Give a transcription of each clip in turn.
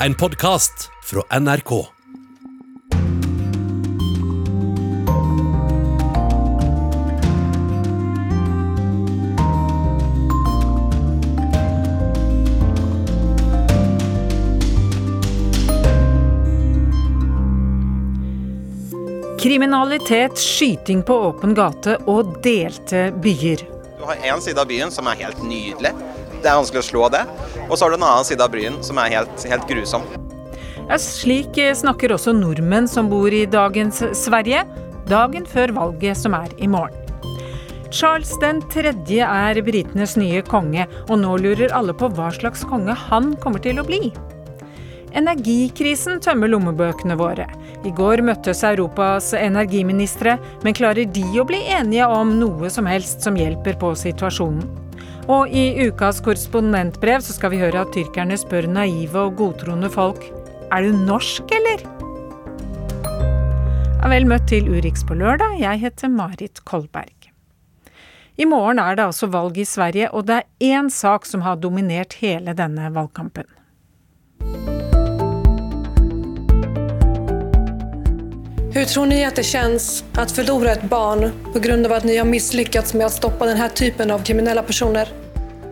En podkast fra NRK. Kriminalitet, skyting på åpen gate og delte byer. Du har en side av byen som er helt nydelig. Det er vanskelig å slå det. Og så har du en annen side av bryen som er helt, helt grusom. Ja, slik eh, snakker også nordmenn som bor i dagens Sverige, dagen før valget som er i morgen. Charles den tredje er britenes nye konge, og nå lurer alle på hva slags konge han kommer til å bli. Energikrisen tømmer lommebøkene våre. I går møttes Europas energiministre, men klarer de å bli enige om noe som helst som hjelper på situasjonen? Og i ukas korrespondentbrev så skal vi høre at tyrkerne spør naive og godtroende folk er du norsk, eller? Vel møtt til Urix på lørdag. Jeg heter Marit Kolberg. I morgen er det altså valg i Sverige, og det er én sak som har dominert hele denne valgkampen. Hur tror ni att det känns att förlora ett barn på grund av att ni har misslyckats med att stoppa den här typen av kriminella personer?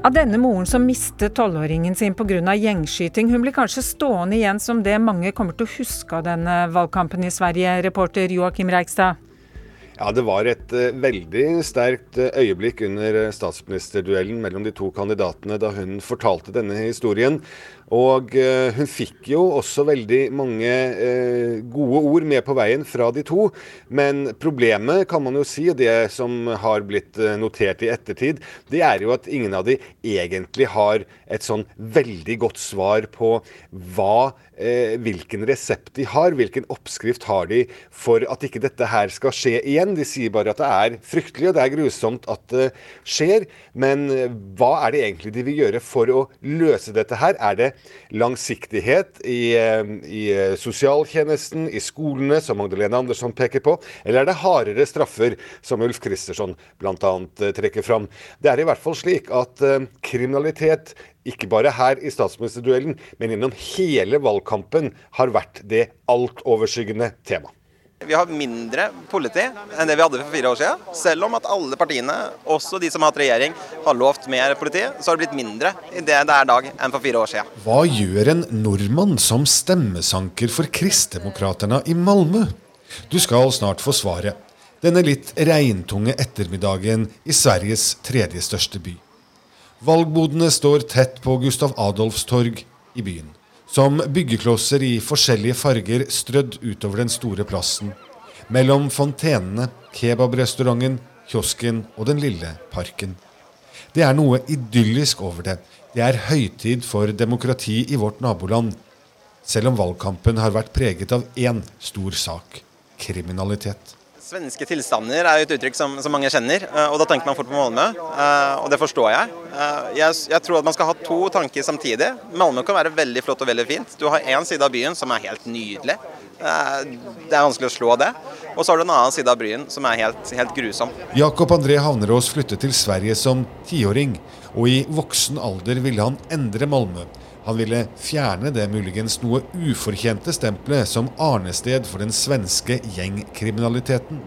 Av denne moren som mistet tolvåringen sin pga. gjengskyting, hun blir kanskje stående igjen som det mange kommer til å huske av denne valgkampen i Sverige, reporter Joakim Reigstad. Ja, Det var et uh, veldig sterkt uh, øyeblikk under uh, statsministerduellen mellom de to kandidatene da hun fortalte denne historien. Og hun fikk jo også veldig mange gode ord med på veien fra de to. Men problemet, kan man jo si, og det som har blitt notert i ettertid, det er jo at ingen av de egentlig har et sånn veldig godt svar på hva eh, hvilken resept de har, hvilken oppskrift har de for at ikke dette her skal skje igjen. De sier bare at det er fryktelig og det er grusomt at det skjer, men eh, hva er det egentlig de vil gjøre for å løse dette her? Er det langsiktighet i, eh, i eh, sosialtjenesten, i skolene, som Magdalene Andersson peker på, eller er det hardere straffer, som Ulf Kristersson bl.a. trekker fram? Det er i hvert fall slik at kriminalitet ikke bare her i statsministerduellen, men gjennom hele valgkampen har vært det altoverskyggende tema. Vi har mindre politi enn det vi hadde for fire år siden. Selv om at alle partiene, også de som har hatt regjering, har lovt mer politi, så har det blitt mindre i det det er dag enn for fire år siden. Hva gjør en nordmann som stemmesanker for Kristdemokraterna i Malmö? Du skal snart få svaret. Denne litt regntunge ettermiddagen i Sveriges tredje største by. Valgbodene står tett på Gustav Adolfs torg i byen. Som byggeklosser i forskjellige farger strødd utover den store plassen. Mellom fontenene, kebabrestauranten, kiosken og den lille parken. Det er noe idyllisk over det. Det er høytid for demokrati i vårt naboland. Selv om valgkampen har vært preget av én stor sak kriminalitet. Svenske tilstander er jo et uttrykk som, som, mange kjenner, eh, og da tenker man fort på Malmö. Eh, og det forstår jeg. Eh, jeg. jeg. tror at man skal ha to tanker samtidig. Malmö kan være veldig flott og veldig fint. Du har én side av byen som er helt nydelig. Det er vanskelig å slå det. Og så har du en annen side av byen som er helt, helt grusom. Jakob André Havnerås flyttet til Sverige som tiåring, og i voksen alder ville han endre Malmö. Han ville fjerne det muligens noe ufortjente stempelet som arnested for den svenske gjengkriminaliteten.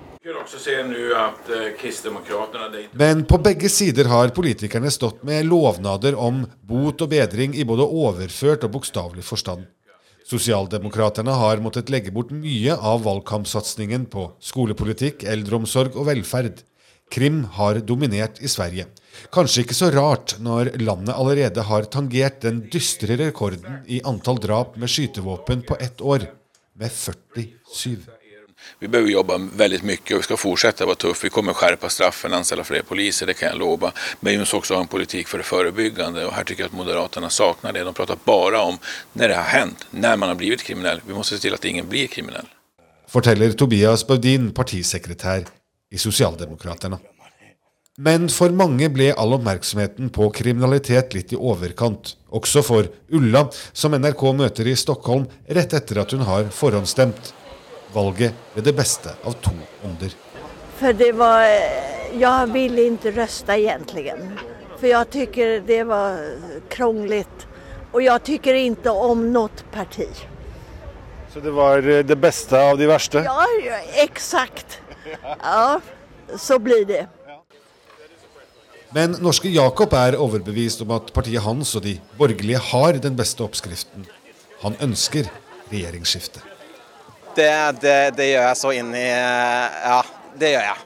Men på begge sider har politikerne stått med lovnader om bot og bedring i både overført og bokstavelig forstand. Sosialdemokraterne har måttet legge bort mye av valgkampsatsingen på skolepolitikk, eldreomsorg og velferd. Krim har dominert i Sverige. Kanskje ikke så rart når landet allerede har tangert den dystre rekorden i antall drap med skytevåpen på ett år, med 47. Vi behöver jobba väldigt mycket och vi ska fortsätta vara tuff. Vi kommer skärpa straffen, anställa fler poliser, det kan jag lova. Men vi måste också ha en politik för det förebyggande och här tycker jag att Moderaterna saknar det. De pratar bara om när det har hänt, när man har blivit kriminell. Vi måste se till att ingen blir kriminell. Forteller Tobias Baudin, partisekretær i Sosialdemokraterna. Men for mange ble all oppmerksomheten på kriminalitet litt i overkant. Også for Ulla, som NRK møter i Stockholm rett etter at hun har forhåndsstemt. Valget ble det beste av to onder. For det var Jeg ville ikke røste egentlig. For jeg syns det var kronglete Og jeg syns ikke om noe parti. Så det var eh, det beste av de verste? Ja, eksakt. Ja, så blir det. Men norske Jakob er overbevist om at partiet hans og de borgerlige har den beste oppskriften. Han ønsker regjeringsskifte. Det, det, det gjør jeg så inn i Ja, det gjør jeg.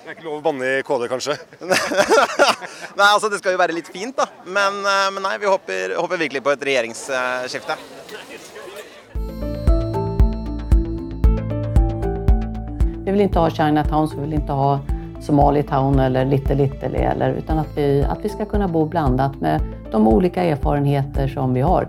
Det er ikke lov å banne i KD, kanskje? Nei, altså Det skal jo være litt fint, da. Men, eh, men nei, vi håper, håper virkelig på et regjeringsskifte. Vi vil ikke ha Chinatown, så vi vil ikke ha Somalitown eller Little Little eller utan att vi, att vi ska kunna bo blandat med de olika erfarenheter som vi har.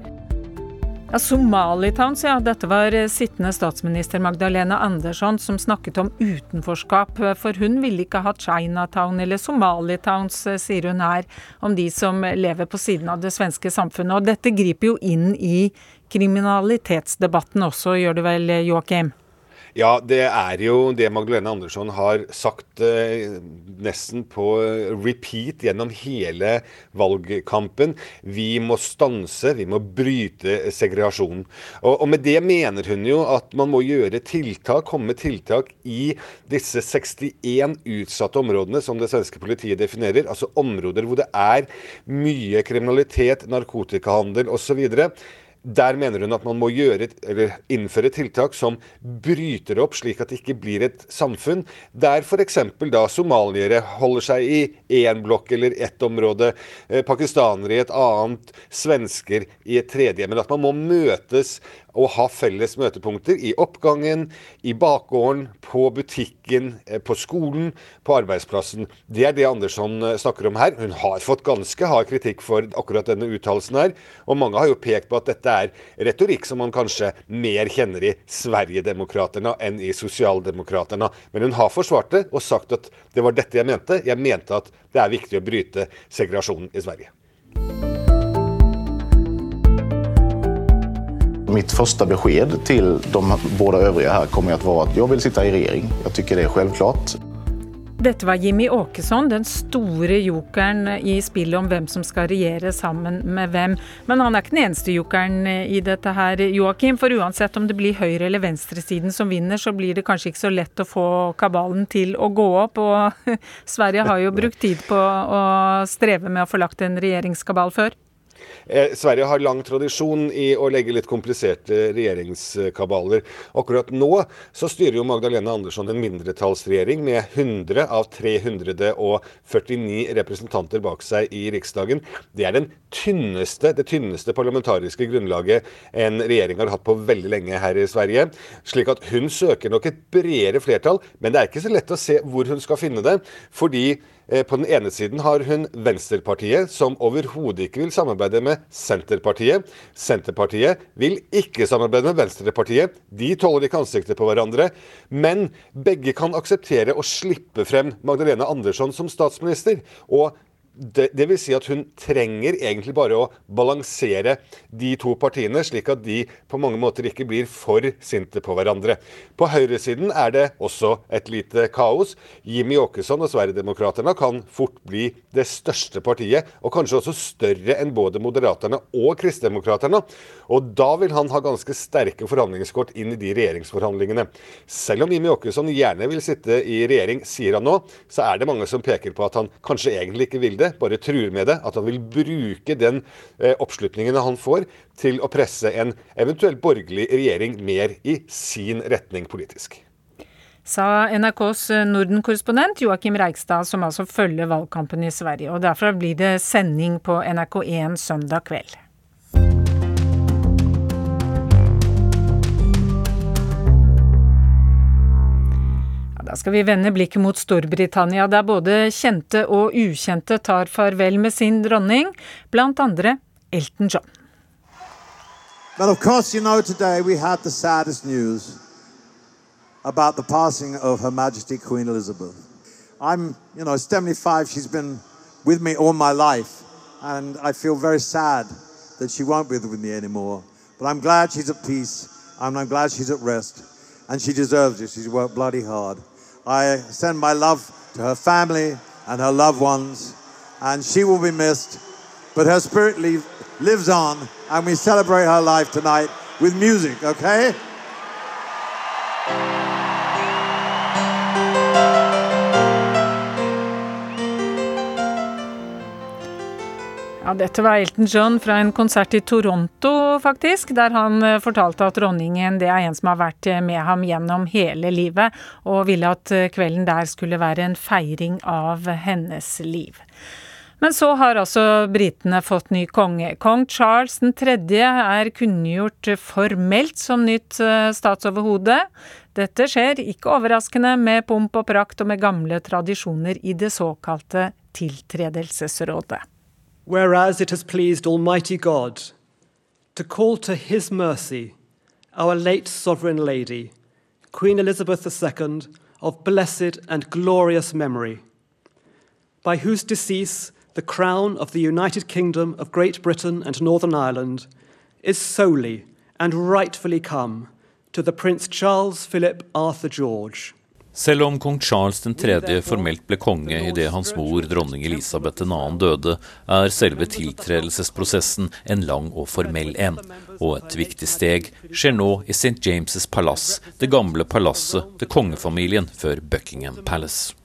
Ja, Somalitowns, ja. Dette var eh, sittende statsminister Magdalena Andersson som snakket om utenforskap. For hun ville ikke ha Chinatown eller Somalitowns, eh, sier hun her, om de som lever på siden av det svenske samfunnet. Og dette griper jo inn i kriminalitetsdebatten også, gjør det vel, Joakim? Ja, det er jo det Magdalena Andersson har sagt eh, nesten på repeat gjennom hele valgkampen. Vi må stanse, vi må bryte segregasjonen. Og, og, med det mener hun jo at man må gjøre tiltak, komme med tiltak i disse 61 utsatte områdene som det svenske politiet definerer. Altså områder hvor det er mye kriminalitet, narkotikahandel osv. Der mener hun at man må gjøre, innføre tiltak som bryter opp, slik at det ikke blir et samfunn der f.eks. da somaliere holder seg i én blokk eller ett område, eh, pakistanere i et annet, svensker i et tredje. Men at man må møtes og ha felles møtepunkter i oppgangen, i bakgården, på butikken, eh, på skolen, på arbeidsplassen. Det er det Andersson eh, snakker om her. Hun har fått ganske hard kritikk for akkurat denne uttalelsen her. Og mange har jo pekt på at dette er retorikk som man kanskje mer kjenner i Sverigedemokraterna enn i Sosialdemokraterna. Men hun har forsvart det og sagt at det var dette jeg mente. Jeg mente at det er viktig å bryte segregasjonen i Sverige. Mitt första besked till de båda övriga här kommer att vara att jag vill sitta i regjering. Jeg tycker det er självklart. Dette var Jimmy Åkesson, den store jokeren i spillet om hvem som skal regjere sammen med hvem. Men han er ikke den eneste jokeren i dette her, Joakim. For uansett om det blir høyre- eller venstresiden som vinner, så blir det kanskje ikke så lett å få kabalen til å gå opp. Og Sverige har jo brukt tid på å streve med å få lagt en regjeringskabal før. Eh, Sverige har lang tradisjon i å legge litt kompliserte regjeringskabaler. Akkurat nå så styrer jo Magdalena Andersson en mindretallsregjering med 100 av 349 representanter bak seg i Riksdagen. Det er tynneste, det tynneste parlamentariske grunnlaget en regjering har hatt på veldig lenge her i Sverige. Slik at hun søker nok et bredere flertall, men det er ikke så lett å se hvor hun skal finne det. fordi på den ene siden har hun Venstrepartiet, som overhodet ikke vil samarbeide med Senterpartiet. Senterpartiet vil ikke samarbeide med Venstrepartiet. De tåler ikke ansiktet på hverandre. Men begge kan akseptere å slippe frem Magdalena Andersson som statsminister. Og det, det, vil si at hun trenger egentlig bare å balansere de to partiene, slik at de på mange måter ikke blir for sinte på hverandre. På høyresiden er det også et lite kaos. Jimmy Åkesson og Sverigedemokraterna kan fort bli det største partiet, og kanskje også større enn både Moderaterna og Kristdemokraterna. Og da vil han ha ganske sterke forhandlingskort inn i de regjeringsforhandlingene. Selv om Jimmy Åkesson gjerne vil sitte i regjering, sier han nå, så er det mange som peker på at han kanskje egentlig ikke vil det det, bare truer med det, at han vil bruke den eh, oppslutningen han får, til å presse en eventuell borgerlig regjering mer i sin retning politisk. Sa NRKs eh, Norden-korrespondent Joakim Reigstad, som altså følger valgkampen i Sverige. og Derfor blir det sending på NRK1 søndag kveld. Da skal vi vende blikket mot Storbritannia, der både kjente og ukjente tar farvel med sin dronning, blant andre Elton John. But of course, you know, today we had the saddest news about the passing of Her Majesty Queen Elizabeth. I'm, you know, 75, she's been with me all my life, and I feel very sad that she won't be with me anymore. But I'm glad she's at peace, and I'm glad she's at rest, and she deserves it. She's worked bloody hard. I send my love to her family and her loved ones, and she will be missed. But her spirit lives on, and we celebrate her life tonight with music, okay? Dette var Elton John fra en konsert i Toronto, faktisk, der han eh, fortalte at dronningen det er en som har vært eh, med ham gjennom hele livet, og ville at eh, kvelden der skulle være en feiring av hennes liv. Men så har altså britene fått ny konge. Kong Charles 3. er kunngjort formelt som nytt statsoverhode. Dette skjer, ikke overraskende, med pomp og prakt og med gamle tradisjoner i det såkalte tiltredelsesrådet. Whereas it has pleased Almighty God to call to His mercy our late Sovereign Lady, Queen Elizabeth II, of blessed and glorious memory, by whose decease the crown of the United Kingdom of Great Britain and Northern Ireland is solely and rightfully come to the Prince Charles Philip Arthur George. Selv om kong Charles 3. formelt ble konge idet hans mor, dronning Elisabeth 2. døde, er selve tiltredelsesprosessen en lang og formell en. Og et viktig steg skjer nå i St. James' palass, det gamle palasset til kongefamilien før Buckingham Palace.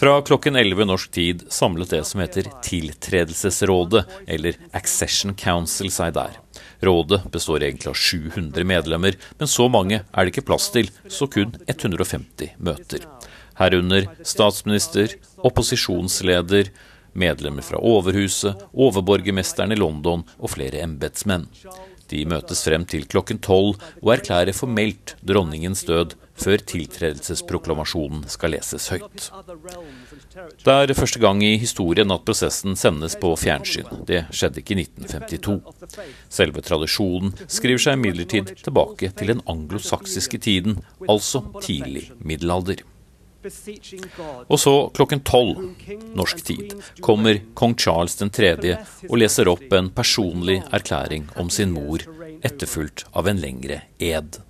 Fra klokken 11 norsk tid samlet det som heter Tiltredelsesrådet, eller Accession Council, seg der. Rådet består egentlig av 700 medlemmer, men så mange er det ikke plass til, så kun 150 møter. Herunder statsminister, opposisjonsleder, medlemmer fra Overhuset, overborgermesteren i London og flere embetsmenn. De møtes frem til klokken tolv og erklærer formelt dronningens død før tiltredelsesproklamasjonen skal leses høyt. Det er første gang i historien at prosessen sendes på fjernsyn. Det skjedde ikke i 1952. Selve tradisjonen skriver seg imidlertid tilbake til den anglosaksiske tiden, altså tidlig middelalder. Og så klokken tolv norsk tid kommer kong Charles 3. og leser opp en personlig erklæring om sin mor, etterfulgt av en lengre ed.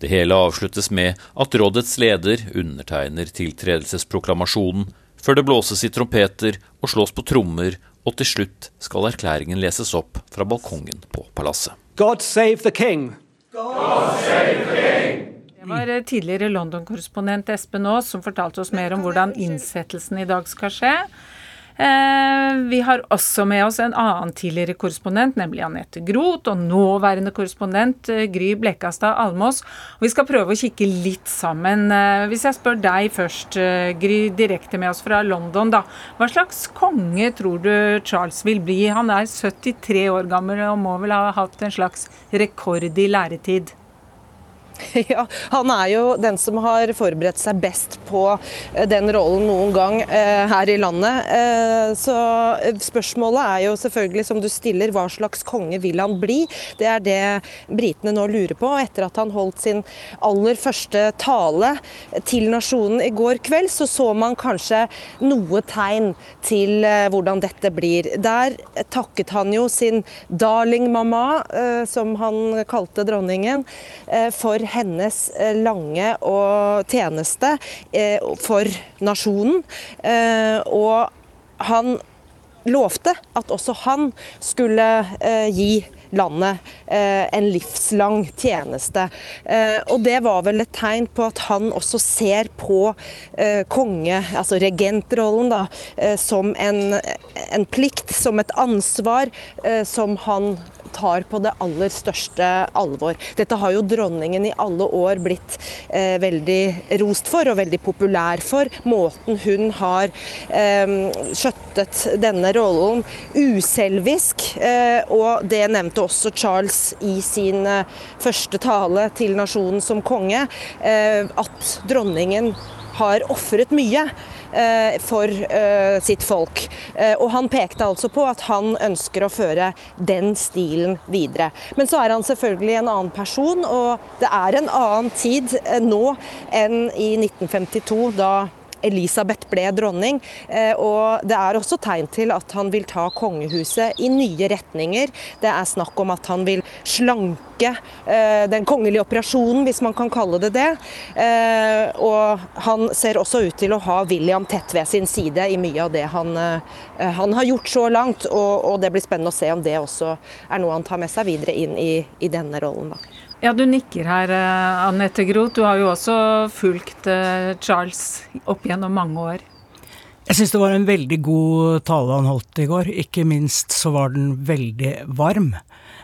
Det hele avsluttes med at rådets leder undertegner tiltredelsesproklamasjonen, før det blåses i trompeter og slås på trommer, og til slutt skal erklæringen leses opp fra balkongen på palasset. God save the king! God save the king! Det var eh, tidligere London-korrespondent Espen Aas som fortalte oss mer om hvordan innsettelsen i dag skal skje. Eh, vi har også med oss en annen tidligere korrespondent, nemlig Anette Groth, og nåværende korrespondent eh, Gry Blekastad Almås. Vi skal prøve å kikke litt sammen. Hvis jeg spør deg først, Gry, direkte med oss fra London, da. Hva slags konge tror du Charles vil bli? Han er 73 år gammel og må vel ha hatt en slags rekord i læretid? Ja, Han er jo den som har forberedt seg best på eh, den rollen noen gang eh, her i landet. Eh, så spørsmålet er jo selvfølgelig, som du stiller, hva slags konge vil han bli? Det er det britene nå lurer på. Etter at han holdt sin aller første tale til nasjonen i går kveld, så så man kanskje noe tegn til hvordan dette blir. Der takket han jo sin darling mamma, som han kalte dronningen, for hennes eh, lange tjeneste eh, for nasjonen. Eh, og han lovte at også han skulle gi landet en livslang tjeneste. og det var vel et tegn på at han også ser på konge, altså regentrollen, da, som en, en plikt, som et ansvar som han tar på det aller største alvor. Dette har jo dronningen i alle år blitt eh, veldig rost for, og veldig populær for. Måten hun har eh, skjøttet denne rollen uselvisk. Eh, og det nevnte også Charles i sin eh, første tale til nasjonen som konge, eh, at dronningen har ofret mye. Eh, for eh, sitt folk. Eh, og han pekte altså på at han ønsker å føre den stilen videre. Men så er han selvfølgelig en annen person, og det er en annen tid nå enn i 1952, da Elisabeth ble dronning. Og det er også tegn til at han vil ta kongehuset i nye retninger. Det er snakk om at han vil slanke den kongelige operasjonen, hvis man kan kalle det det. Og han ser også ut til å ha William tett ved sin side i mye av det han, han har gjort så langt. Og, det blir spennende å se om det også er noe han tar med seg videre inn i, i denne rollen. Da. Ja, Du nikker her, eh, Anette Groth. Du har jo også fulgt eh, Charles opp gjennom mange år. Jeg syns det var en veldig god tale han holdt i går. Ikke minst så var den veldig varm.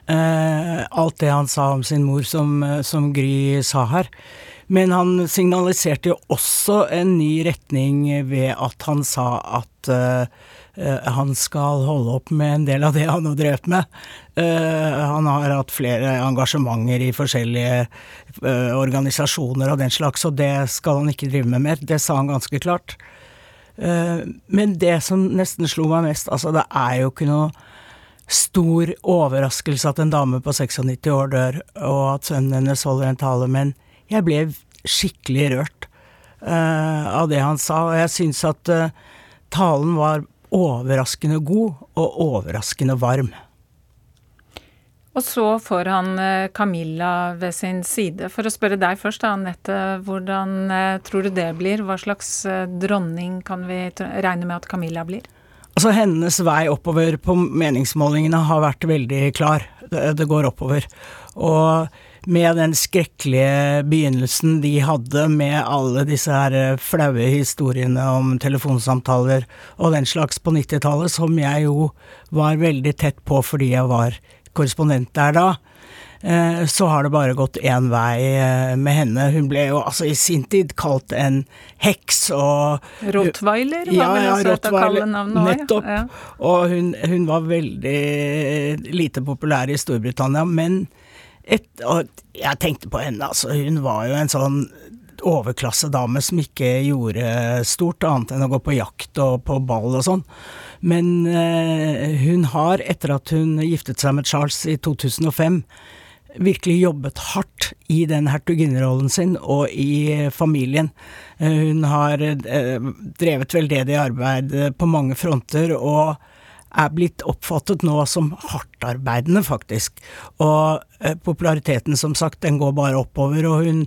Eh, alt det han sa om sin mor, som, som Gry sa her. Men han signaliserte jo også en ny retning ved at han sa at han skal holde opp med en del av det han har drevet med. Eh, han har hatt flere engasjementer i forskjellige eh, organisasjoner og den slags, og det skal han ikke drive med mer. Det sa han ganske klart. Men det som nesten slo meg mest, altså det er jo ikke noe stor overraskelse at en dame på 96 år dør, og at sønnen hennes holder en tale, men jeg ble skikkelig rørt av det han sa, og jeg syns at talen var overraskende god og overraskende varm. Og så får han eh, Camilla ved sin side. For å spørre deg først, Anette. Hvordan eh, tror du det blir? Hva slags eh, dronning kan vi regne med at Camilla blir? Altså Hennes vei oppover på meningsmålingene har vært veldig klar. Det, det går oppover. Og med den skrekkelige begynnelsen de hadde med alle disse her eh, flaue historiene om telefonsamtaler og den slags på 90-tallet, som jeg jo var veldig tett på fordi jeg var korrespondent der da, eh, så har det bare gått én vei eh, med henne. Hun ble jo altså i sin tid kalt en heks og Rottweiler var ja, vel ja, også et av kallenavnene òg? Nettopp. Ja. Og hun, hun, var veldig lite populær i Storbritannia, men et, jeg tenkte på henne, altså. Hun var jo en sånn overklassedame som ikke gjorde stort annet enn å gå på jakt og på ball og sånn. Men eh, hun har, etter at hun giftet seg med Charles i 2005, virkelig jobbet hardt i den hertuginnerollen sin og i familien. Eh, hun har eh, drevet veldedig arbeid på mange fronter, og er blitt oppfattet nå som hardtarbeidende, faktisk. Og eh, populariteten, som sagt, den går bare oppover. Og hun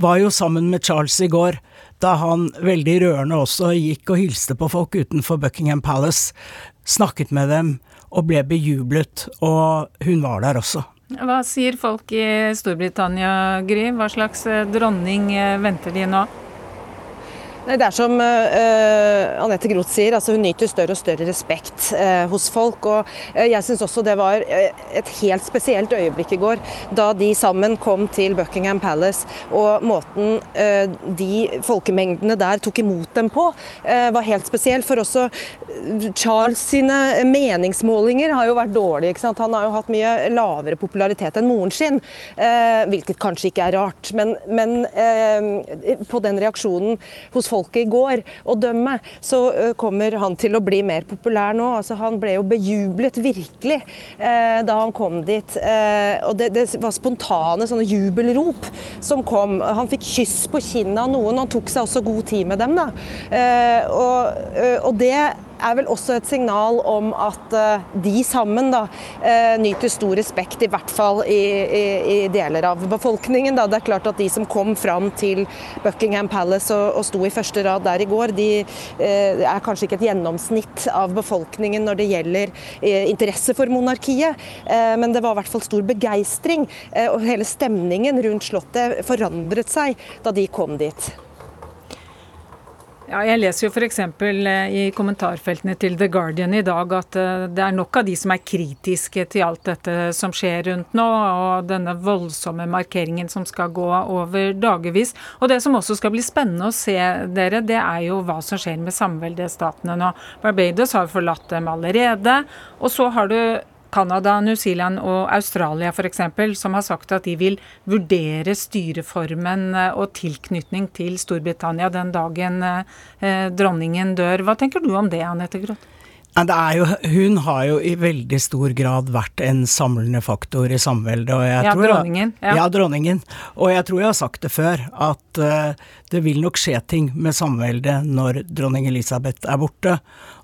var jo sammen med Charles i går, da han veldig rørende også gikk og hilste på folk utenfor Buckingham Palace, snakket med dem og ble bejublet. Og hun var der også. Hva sier folk i Storbritannia, Gry? Hva slags eh, dronning eh, venter de nå? Nei, Det er som uh, Anette Groth sier, altså hun nyter større og større respekt uh, hos folk. og uh, Jeg syns også det var et helt spesielt øyeblikk i går, da de sammen kom til Buckingham Palace. Og måten de folkemengdene der tok imot dem på, var helt spesiell. For også Charles sine meningsmålinger har jo vært dårlige. ikke sant? Han har jo hatt mye lavere popularitet enn moren sin, hvilket kanskje ikke er rart. Men, men på den reaksjonen hos folket i går å dømme, så kommer han til å bli mer populær nå. Altså, han ble jo bejublet virkelig eh, da han kom dit. Eh, og det, det, var spontane sånne jubelrop som kom. Han fikk kyss på kinnet av noen, han tok seg også god tid med dem. da. Eh, og, og det er vel også et signal om at uh, de sammen da, uh, nyter stor respekt, i hvert fall i, i, i, deler av befolkningen. Da. Det er klart at de som kom fram til Buckingham Palace og, og sto i første rad der i går, de uh, er kanskje ikke et gjennomsnitt av befolkningen når det gjelder interesse for monarkiet, men det var i hvert fall stor begeistring. og hele stemningen rundt Slottet forandret seg da de kom dit. Ja, jeg leser jo f.eks. Eh, i kommentarfeltene til The Guardian i dag at eh, det er nok av de som er kritiske til alt dette som skjer rundt nå, og denne voldsomme markeringen som skal gå over dagevis. Og det som også skal bli spennende å se dere, det er jo hva som skjer med samveldestatene nå. Barbados har forlatt dem allerede. Og så har du Canada, New Zealand og Australia f.eks., som har sagt at de vil vurdere styreformen eh, og tilknytning til Storbritannia den dagen eh, dronningen dør. Hva tenker du om det, Anette Groth? Jo, hun har jo i veldig stor grad vært en samlende faktor i samveldet. ja, dronningen. Ja. ja. dronningen. Og jeg tror jeg har sagt det før, at uh, det vil nok skje ting med samveldet når dronning Elisabeth er borte.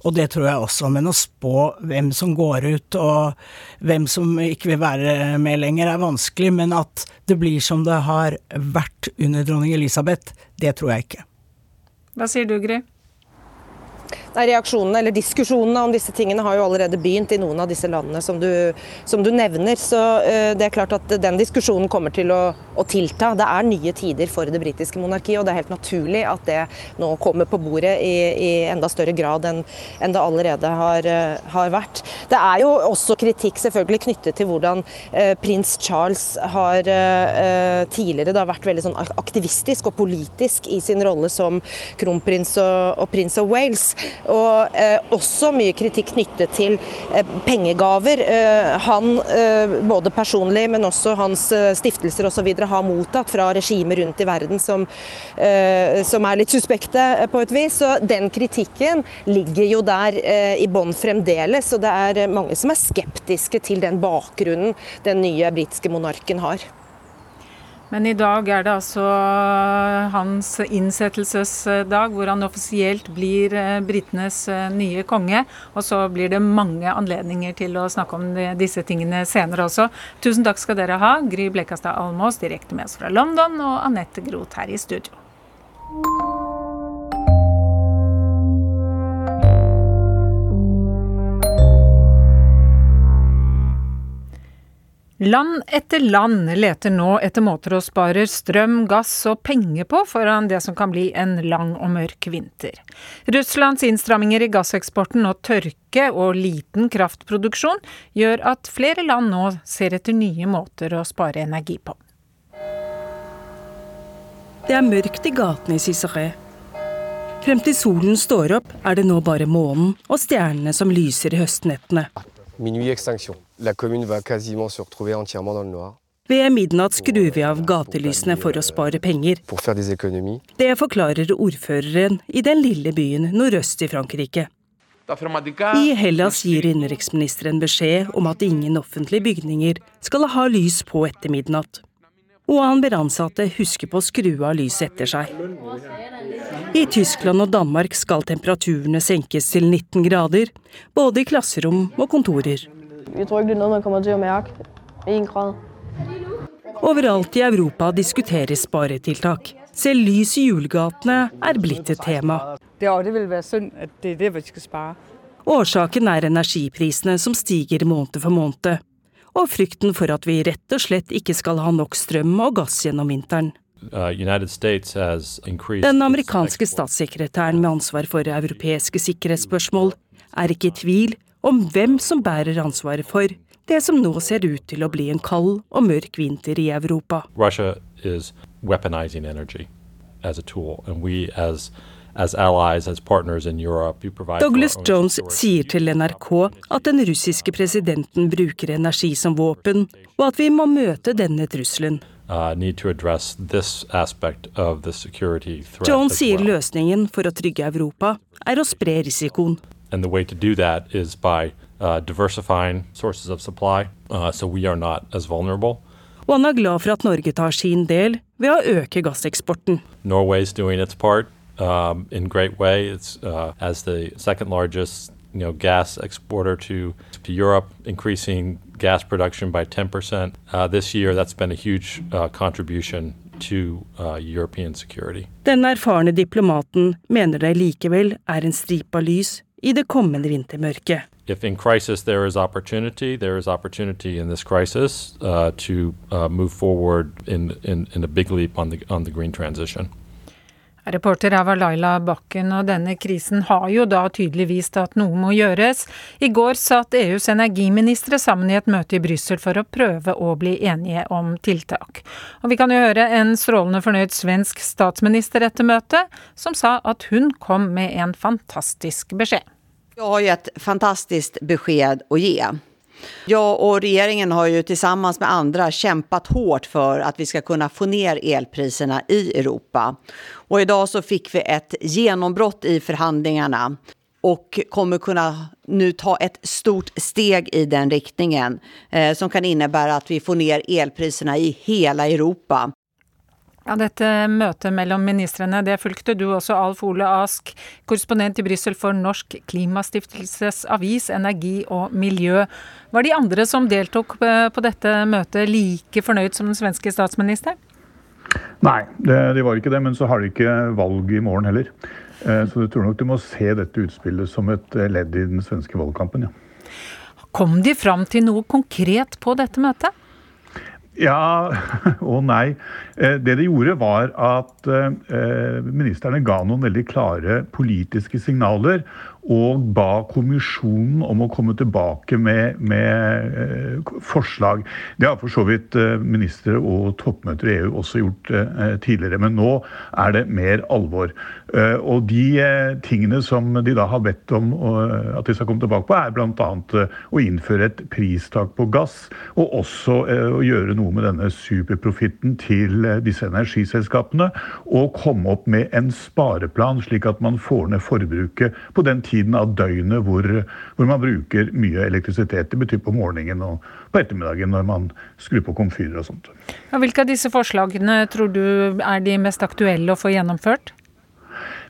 Og det tror jeg også. Men å spå hvem som går ut og hvem som ikke vil være med lenger, er vanskelig. Men at det blir som det har vært under dronning Elisabeth, det tror jeg ikke. Hva sier du, Gry? Reaksjonene eller diskusjonene om disse tingene har jo allerede begynt i noen av disse landene som du, som du nevner. Så uh, det er klart at den diskusjonen kommer til å, å, tilta. Det er nye tider for det britiske monarkiet, og det er helt naturlig at det nå kommer på bordet i, i enda større grad enn, enn det allerede har, uh, har, vært. Det er jo også kritikk selvfølgelig knyttet til hvordan uh, prins Charles har tidligere da vært veldig sånn aktivistisk og politisk i sin rolle som kronprins og, og prins av Wales. Og eh, også mye kritikk knyttet til eh, pengegaver. Eh, han, eh, både personlig, men også hans eh, stiftelser osv. har mottatt fra regimer rundt i verden som, som, er litt suspekte på et vis. Så den kritikken ligger jo der i bånn fremdeles. Og det er mange som er skeptiske til den bakgrunnen den nye britiske monarken har. Men i dag er det altså hans innsettelsesdag, hvor han offisielt blir eh, britenes eh, nye konge. Og så blir det mange anledninger til å snakke om disse tingene senere også. Tusen takk skal dere ha, Gry Blekastad Almås direkte med oss fra London, og Anette Groth her i studio. Land etter land leter nå etter måter å spare strøm, gass og penger på foran det som kan bli en lang og mørk vinter. Russlands innstramminger i gasseksporten og tørke og liten kraftproduksjon gjør at flere land nå ser etter nye måter å spare energi på. Det er mørkt i gatene i Cicéré. Frem til solen står opp, er det nå bare månen og stjernene som lyser i høstnettene. Minuit extinction. La commune va quasiment se retrouver entièrement dans le noir. Ved midnatt skrur vi av gatelysene for å spare penger. Det forklarer ordføreren i den lille byen nordøst i Frankrike. I Hellas gir innenriksministeren beskjed om at ingen offentlige bygninger skal ha lys på etter midnatt. Og han ber ansatte huske på å skru av lyset etter seg. I Tyskland og Danmark skal temperaturene senkes til 19 grader, både i klasserom og kontorer. Jeg tror ikke det er noe man kommer til å merke. Én grad. Overalt i Europa diskuteres sparetiltak. Selv lys i julegatene er blitt et tema. Det, det vil være synd at det er det vi skal spare. Årsaken er energiprisene som stiger måned for måned, og frykten for at vi rett og slett ikke skal ha nok strøm og gass gjennom vinteren. Uh, Den amerikanske statssekretæren med ansvar for europeiske sikkerhetsspørsmål er ikke i tvil om hvem som bærer ansvaret for det som nå ser ut til å bli en kald og mørk vinter i Europa. Douglas Jones sier til NRK at den russiske presidenten bruker energi som våpen, og at vi må møte denne trusselen. Uh, Jones sier løsningen for å trygge Europa er å spre risikoen. And the way to do that is by uh, diversifying sources of supply, uh, so we are not as vulnerable. Og han er glad for at Norge tar sin del ved å øke gasseksporten. Norway's doing its part um, in great way. It's uh, as the second largest you know, gas exporter to, to Europe, increasing gas production by 10% uh, this year. That's been a huge uh, contribution to uh, European security. Den erfarne diplomaten mener det likevel er en stripe av lys i det kommende vintermørket. If in crisis there is opportunity, there is opportunity in this crisis uh, to uh, move forward in, in, in, a big leap on the, on the green transition. Reporter her var Laila Bakken, og denne krisen har jo da tydelig vist at noe må gjøres. I går satt EUs energiministre sammen i et møte i Brussel for å prøve å bli enige om tiltak. Og vi kan jo høre en strålende fornøyd svensk statsminister etter møtet, som sa at hun kom med en fantastisk beskjed. Jeg har et fantastiskt beskjed å gi. Jag och regeringen har ju tillsammans med andra kämpat hårt för att vi ska kunna få ner elpriserna i Europa. Och idag så fick vi ett genombrott i förhandlingarna. och kommer kunna nu ta ett stort steg i den riktningen eh, som kan innebära att vi får ner elpriserna i hela Europa. Ja, dette møtet mellom ministrene det fulgte du også, Alf Ole Ask, korrespondent i Brussel for Norsk Klimastiftelses avis Energi og miljø. Var de andre som deltok på dette møtet like fornøyd som den svenske statsministeren? Nei, det, de var ikke det. Men så har de ikke valg i morgen heller. Eh, så jeg tror nok du må se dette utspillet som et eh, ledd i den svenske valgkampen, ja. Kom de fram til noe konkret på dette møtet? Ja og nei. Eh, det de gjorde, var at ministrene ga noen veldig klare politiske signaler og ba kommisjonen om å komme tilbake med, med eh, forslag. Det har for så vidt eh, ministre og toppmøter i EU også gjort eh, tidligere, men nå er det mer alvor. Eh, og de eh, tingene som de da har bedt om at de skal komme tilbake på, er bl.a. Eh, å innføre et pristak på gass, og også å gjøre noe med denne superprofitten til disse energiselskapene, og komme opp med en spareplan, slik at man får ned forbruket på den tiden av døgnet hvor, hvor, man bruker mye elektrisitet. Det betyr på morgenen og på ettermiddagen når man skrur på komfyrer og sånt. Ja, hvilke av disse forslagene tror du er de mest aktuelle å få gjennomført?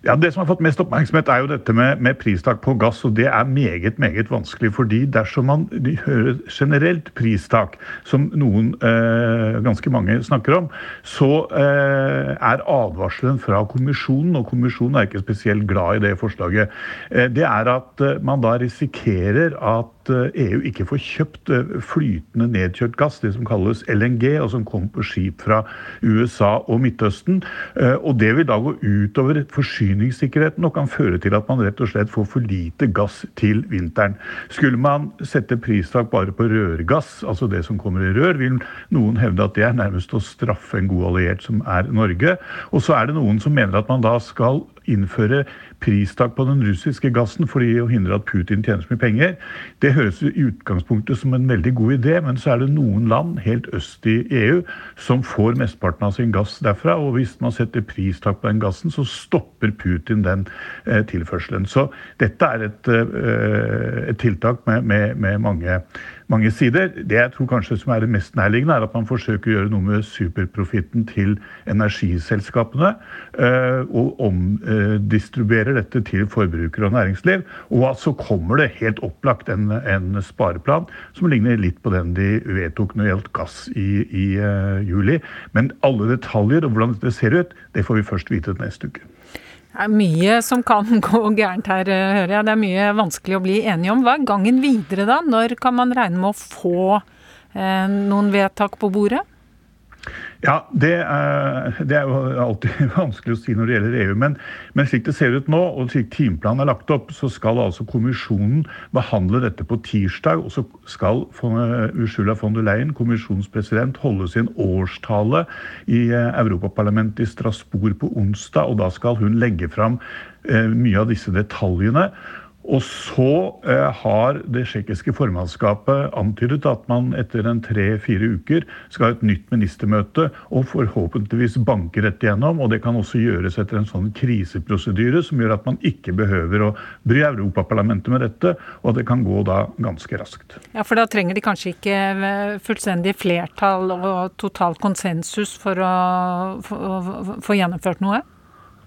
Ja, Det som har fått mest oppmerksomhet, er jo dette med, med pristak på gass. og Det er meget meget vanskelig. fordi dersom man hører generelt pristak, som noen, eh, ganske mange snakker om, så eh, er advarselen fra kommisjonen, og kommisjonen er ikke spesielt glad i det forslaget, eh, det er at eh, man da risikerer at EU eh, e ikke får kjøpt eh, flytende nedkjørt gass, det som kalles LNG, og som kommer på skip fra USA og Midtøsten. Eh, og det vil da gå utover forsyningssikkerheten og kan føre til at man rett og slett får for lite gass til vinteren. Skulle man sette pristak bare på rørgass, altså det som kommer i rør, vil noen hevde at det er nærmest å straffe en god alliert som er Norge. Og så er det noen som mener at man da skal innføre pristak på den russiske gassen for å hindre at Putin tjener så mye penger. Det høres i utgangspunktet som en veldig god idé, men så er det noen land helt øst i EU som får mesteparten av sin gass derfra. Og hvis man setter pristak på den gassen, så stopper Putin den eh, tilførselen. Så dette er et, eh, et tiltak med, med, med mange mange sider. Det jeg tror kanskje som er det mest nærliggende, er at man forsøker å gjøre noe med superprofitten til energiselskapene. Eh, og omdistribuerer dette til forbrukere og næringsliv. Og så kommer det helt opplagt en, en, spareplan som ligner litt på den de vedtok når det gjaldt gass i, i uh, juli. Men alle detaljer og hvordan det ser ut, det får vi først vite neste uke. Det er mye som kan gå gærent her, eh, hører jeg. Det er mye vanskelig å bli enige om. Hva er gangen videre da? Når kan man regne med å få eh, noen vedtak på bordet? Ja, det er, det er, jo alltid vanskelig å si når det gjelder EU. Men, men slik det ser ut nå, og slik timeplanen er lagt opp, så skal altså kommisjonen behandle dette på tirsdag. Og så skal Ursula von der Leyen, kommisjonspresident, holde sin årstale i eh, Europaparlamentet i Strasbourg på onsdag. Og da skal hun legge fram eh, mye av disse detaljene. Og så eh, har det tsjekkiske formannskapet antydet at man etter en tre-fire uker skal ha et nytt ministermøte og forhåpentligvis banke dette gjennom. Og det kan også gjøres etter en sånn kriseprosedyre som gjør at man ikke behøver å bry Europaparlamentet med dette, og at det kan gå da ganske raskt. Ja, For da trenger de kanskje ikke eh, fullstendig flertall og total konsensus for å få gjennomført noe?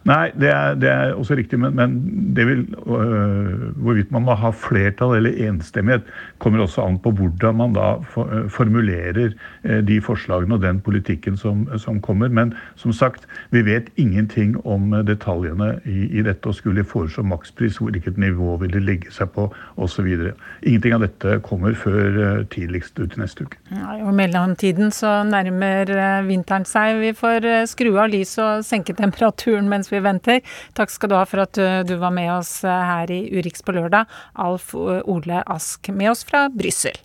Nei, det er, det er, også riktig, men, men det vil, øh, hvorvidt man må ha flertall eller enstemmighet, kommer også an på hvordan man da for, øh, formulerer øh, de forslagene og den politikken som, som, kommer. Men som sagt, vi vet ingenting om detaljene i, i dette. Og skulle foreslå makspris, hvilket nivå vil det legge seg på osv. Ingenting av dette kommer før øh, tidligst ut neste uke. Ja, og mellomtiden så nærmer øh, vinteren seg. Vi får øh, skru av lys og senke temperaturen mens vi venter. Takk skal du ha for at du var med oss eh, her i Urix på lørdag. Alf Ole Ask med oss fra Brussel.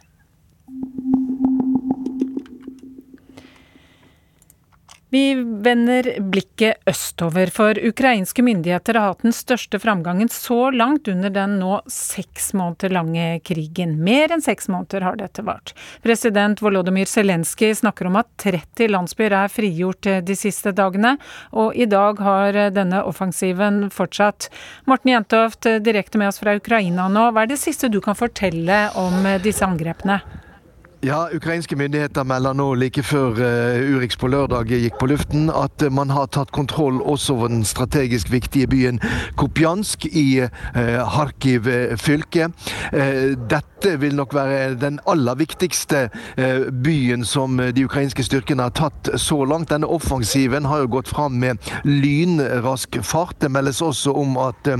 Vi vender blikket østover, for ukrainske myndigheter har hatt den største framgangen så langt under den nå seks måneder lange krigen. Mer enn seks måneder har dette vart. President Volodymyr Zelenskyj snakker om at 30 landsbyer er frigjort de siste dagene, og i dag har denne offensiven fortsatt. Morten Jentoft, direkte med oss fra Ukraina nå, hva er det siste du kan fortelle om disse angrepene? Ja, Ukrainske myndigheter melder nå like før uh, Urix på lørdag gikk på luften, at man har tatt kontroll også over den strategisk viktige byen Kopjansk i uh, Kharkiv fylke. dette vil nok være den aller viktigste byen som de ukrainske styrkene har tatt så langt. Denne offensiven har jo gått fram med lynrask fart. Det meldes også om at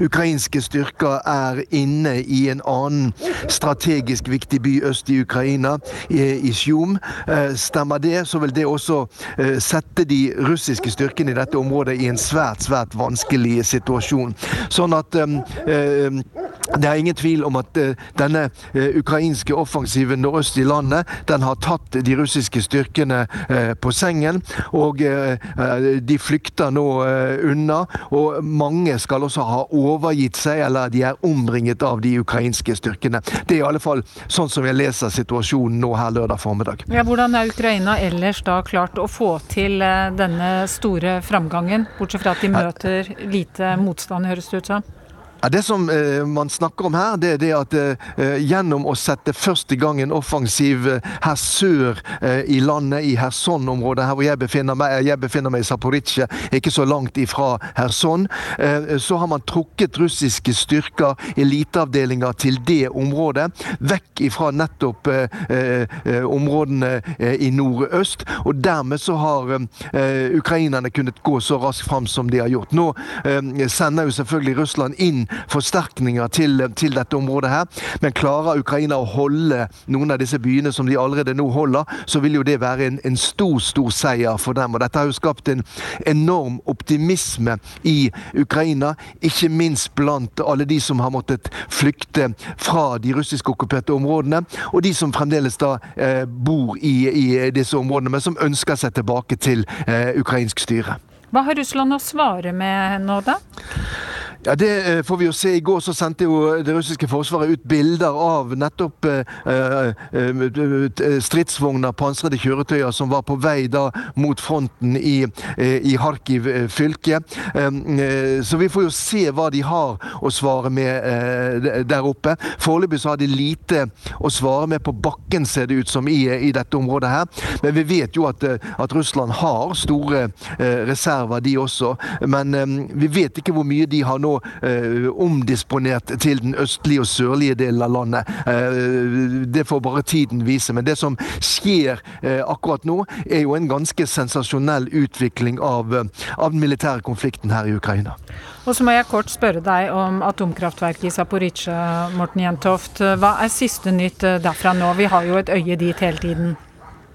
ukrainske styrker er inne i en annen strategisk viktig by øst i Ukraina Ukraina, i, Sjum. Eh, stemmer det, så vil det også eh, sette de russiske styrkene i dette området i en svært, svært vanskelig situasjon. Sånn at eh, det er ingen tvil om at denne ukrainske offensiven nordøst i landet, den har tatt de russiske styrkene på sengen. Og de flykter nå unna. Og mange skal også ha overgitt seg, eller de er omringet av de ukrainske styrkene. Det er i alle fall sånn som jeg leser situasjonen situasjonen nå her lørdag formiddag. Ja, hvordan er Ukraina ellers da klart å få til eh, denne store framgangen, bortsett fra at de møter lite motstand, høres det ut som? Det som eh, man snakker om her, det er det at eh, gjennom å sette først i gang en offensiv eh, her sør eh, i landet, i Kherson-området, her hvor jeg befinner meg, jeg befinner meg i Zaporizjzja, ikke så langt ifra Kherson, eh, så har man trukket russiske styrker, eliteavdelinger, til det området. Vekk ifra nettopp eh, områdene i nordøst. Og dermed så har ukrainerne kunnet gå så raskt fram som de har gjort. Nå sender jo selvfølgelig Russland inn forsterkninger til, til, dette området her. Men klarer Ukraina å holde noen av disse byene som de allerede nå holder, så vil jo det være en, en stor, stor seier for dem. Og dette har jo skapt en enorm optimisme i Ukraina, ikke minst blant alle de som har måttet flykte fra de russisk okkuperte områdene, og de som fremdeles da eh, bor i, i, disse områdene, men som ønsker seg tilbake til eh, ukrainsk styre. Hva har Russland å svare med nå, da? Ja, Det eh, får vi jo se. I går så sendte jo det russiske forsvaret ut bilder av nettopp eh, eh, stridsvogner, pansrede kjøretøyer, som var på vei da mot fronten i, i Kharkiv fylke. Så vi får jo se hva de har å svare med der oppe. Foreløpig så har de lite å svare med på bakken, ser det ut som, i, i dette området her. Men vi vet jo at, at Russland har store reserver, de også. Men vi vet ikke hvor mye de har nå eh, omdisponert til den østlige og sørlige delen av landet. Eh, det får bare tiden vise. Men det som skjer eh, akkurat nå, er jo en ganske sensasjonell utvikling av, eh, av den militære konflikten her i Ukraina. Og så må jeg kort spørre deg om atomkraftverket i Zaporizjzja, Morten Jentoft. Hva er siste nytt eh, derfra nå? Vi har jo et øye dit hele tiden.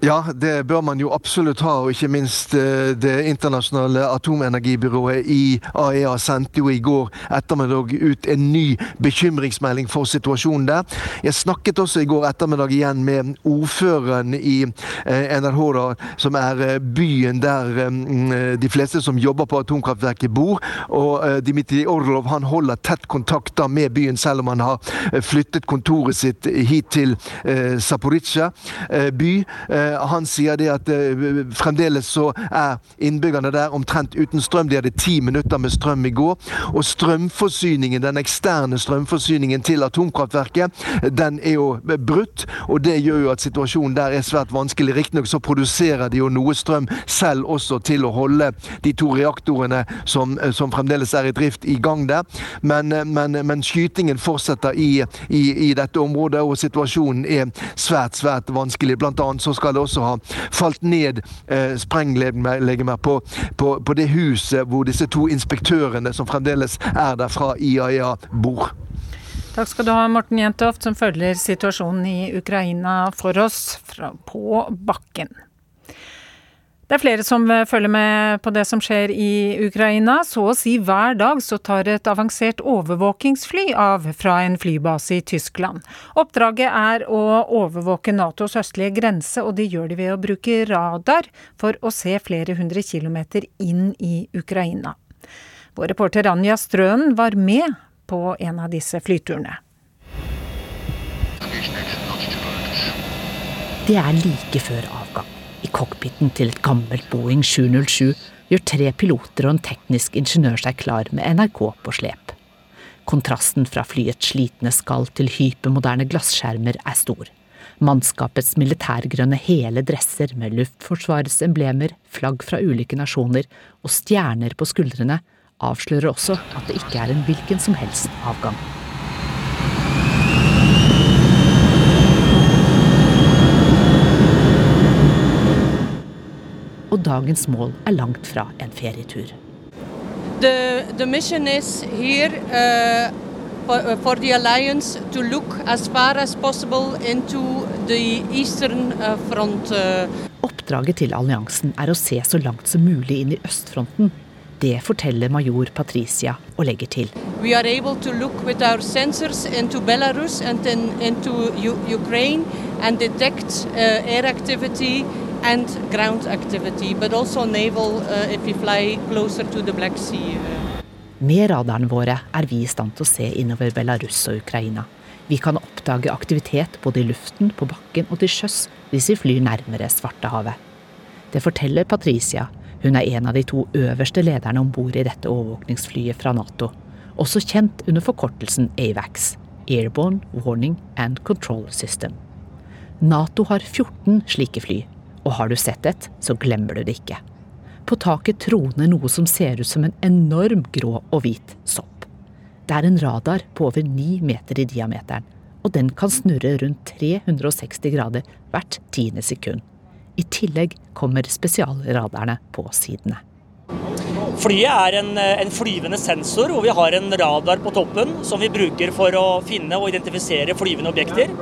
Ja, det bør man jo absolutt ha, og ikke minst eh, Det internasjonale atomenergibyrået IAEA e sendte jo i går ettermiddag ut en ny bekymringsmelding for situasjonen der. Jeg snakket også i går ettermiddag igjen med ordføreren i NRH, NRH, som er eh, byen der mm, de fleste som jobber på atomkraftverket bor. Og Dmitrij Orlov han holder tett kontakt da med byen, selv om han har flyttet kontoret sitt hit til Zaporizjzja by. Eh, han sier det at eh, fremdeles så er innbyggerne der omtrent uten strøm. De hadde ti minutter med strøm i går. Og strømforsyningen, den eksterne strømforsyningen til atomkraftverket, den er jo brutt. Og det gjør jo at situasjonen der er svært vanskelig. Riktignok så produserer de jo noe strøm selv også til å holde de to reaktorene som, eh, som fremdeles er i drift, i gang der. Men, men, men skytingen fortsetter i, i, i, dette området, og situasjonen er svært, svært vanskelig. Blant annet så skal det også ha falt ned eh, sprenglegemer på, på, på, det huset hvor disse to inspektørene som fremdeles er der fra IAEA, bor. Takk skal du ha, Morten Jentoft, som følger situasjonen i Ukraina for oss fra, på bakken. Det er flere som eh, følger med på det som skjer i Ukraina. Så å si hver dag så tar et avansert overvåkingsfly av fra en flybase i Tyskland. Oppdraget er å overvåke Natos østlige grense, og de gjør det ved å bruke radar for å se flere hundre kilometer inn i Ukraina. Vår reporter Anja Strøen var med på en av disse flyturene. Det er like før avgang. I cockpiten til et gammelt Boeing 707 gjør tre piloter og en teknisk ingeniør seg klar med NRK på slep. Kontrasten fra flyets slitne skall til hypermoderne glasskjermer er stor. Mannskapets militærgrønne hele dresser med Luftforsvarets emblemer, flagg fra ulike nasjoner og stjerner på skuldrene avslører også at det ikke er en hvilken som helst avgang. Og dagens mål er langt fra en ferietur. The, the mission is here uh, for, for, the alliance to look as far as possible into the eastern uh, front. Uh. Oppdraget til alliansen er å se så langt som mulig inn i østfronten. Det forteller major Patricia og legger til. We are able to look with our sensors into Belarus and in, into Ukraine and detect uh, air activity and ground activity, but also naval uh, if we fly closer to the Black Sea. Uh. Med radarene våre er vi i stand til å se innover Belarus og Ukraina. Vi kan oppdage aktivitet både i luften, på bakken og til sjøs hvis vi flyr nærmere Svartehavet. Det forteller Patricia. Hun er en av de to øverste lederne om bord i dette overvåkningsflyet fra Nato. Også kjent under forkortelsen AVAX. Airborne Warning and Control System. Nato har 14 slike fly, og har du sett et, så glemmer du det ikke. På taket troner noe som ser ut som en enorm grå og hvit sopp. Det er en radar på over ni meter i diameteren, og den kan snurre rundt 360 grader hvert tiende sekund. I tillegg kommer spesialradarene på sidene. Flyet er en, en, flyvende sensor hvor vi har en radar på toppen som vi bruker for å finne og identifisere flyvende objekter.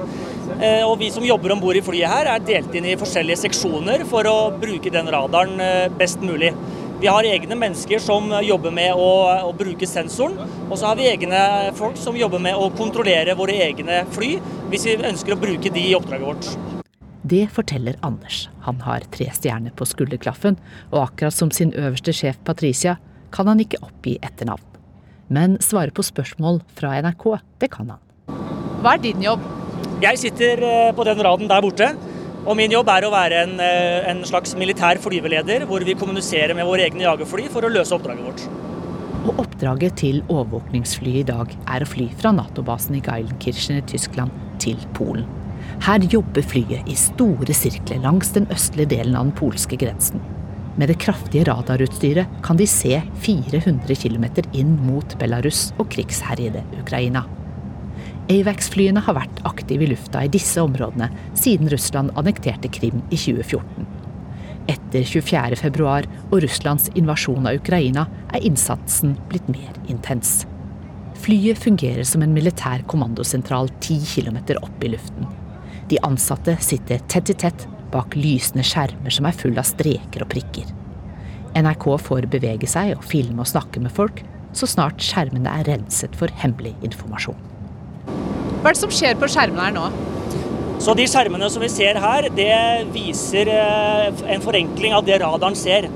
Eh, og Vi som jobber om bord i flyet her er delt inn i forskjellige seksjoner for å bruke den radaren eh, best mulig. Vi har egne mennesker som jobber med å, å bruke sensoren. Og så har vi egne folk som jobber med å kontrollere våre egne fly, hvis vi ønsker å bruke de i oppdraget vårt. Det forteller Anders. Han har tre stjerner på skulderklaffen, og akkurat som sin øverste sjef Patricia kan han ikke oppgi etternavn. Men svare på spørsmål fra NRK, det kan han. Hva er din jobb? Jeg sitter eh, på den raden der borte. Og min jobb er å være en, eh, en slags militær flyveleder, hvor vi kommuniserer med våre egne jagerfly for å løse oppdraget vårt. Og oppdraget til overvåkningsflyet i dag er å fly fra Nato-basen i Geilenkirchen i Tyskland til Polen. Her jobber flyet i store sirkler langs den østlige delen av den polske grensen. Med det kraftige radarutstyret kan de se 400 km inn mot Belarus og krigsherjede Ukraina. Avax-flyene har vært aktive i lufta i disse områdene siden Russland annekterte Krim i 2014. Etter 24.2 og Russlands invasjon av Ukraina er innsatsen blitt mer intens. Flyet fungerer som en militær kommandosentral ti km opp i luften. De ansatte sitter tett i tett bak lysende skjermer som er full av streker og prikker. NRK får bevege seg og filme og snakke med folk så snart skjermene er renset for hemmelig informasjon. Hva er det som skjer på skjermene her nå? Så De skjermene som vi ser her, det viser eh, en forenkling av det radaren ser.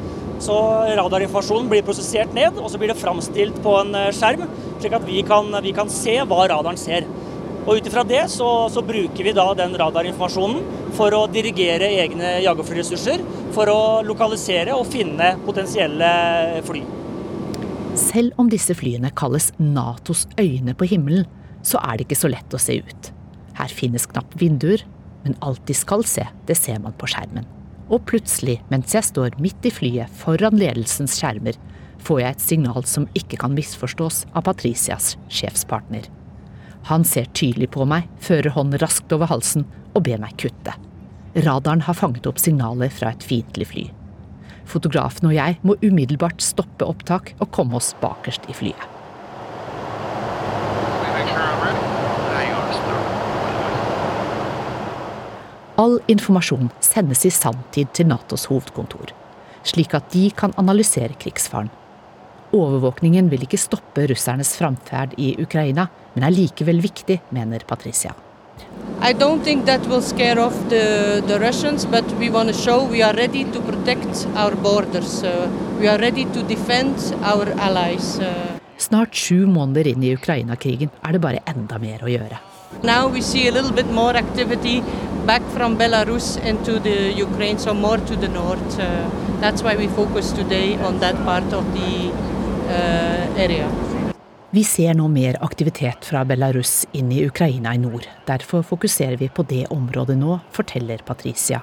Så Radarinformasjonen blir prosessert ned, og så blir det framstilt på en eh, skjerm, slik at vi kan, vi kan se hva radaren ser. Og Ut ifra det så, så, bruker vi da den radarinformasjonen for å dirigere egne jagerflyressurser, for å lokalisere og finne potensielle fly. Selv om disse flyene kalles Natos øyne på himmelen, så er det ikke så lett å se ut. Her finnes knapt vinduer, men alt de skal se, det ser man på skjermen. Og plutselig, mens jeg står midt i flyet foran ledelsens skjermer, får jeg et signal som ikke kan misforstås av Patricias sjefspartner. Han ser tydelig på meg, fører hånden raskt over halsen og ber meg kutte. Radaren har fanget opp signaler fra et fiendtlig fly. Fotografen og jeg må umiddelbart stoppe opptak og komme oss bakerst i flyet. All informasjon sendes i sanntid til Natos hovedkontor. slik at de kan analysere krigsfaren. Overvåkningen vil ikke stoppe russernes framferd i Ukraina, men er likevel viktig, mener Patricia. I don't think that will scare off the, the Russians, but we want to show we are ready to protect our borders. Uh, we are ready to defend our allies. Uh. Snart sju måneder inn i Ukraina-krigen er det bare enda mer å gjøre. Now we see a little bit more activity back from Belarus into the Ukraine, so more to the north. Uh, that's why we focus today on that part of the uh, area. Vi ser nå mer aktivitet fra Belarus inn i Ukraina i nord. Derfor fokuserer vi på det området nå, forteller Patricia.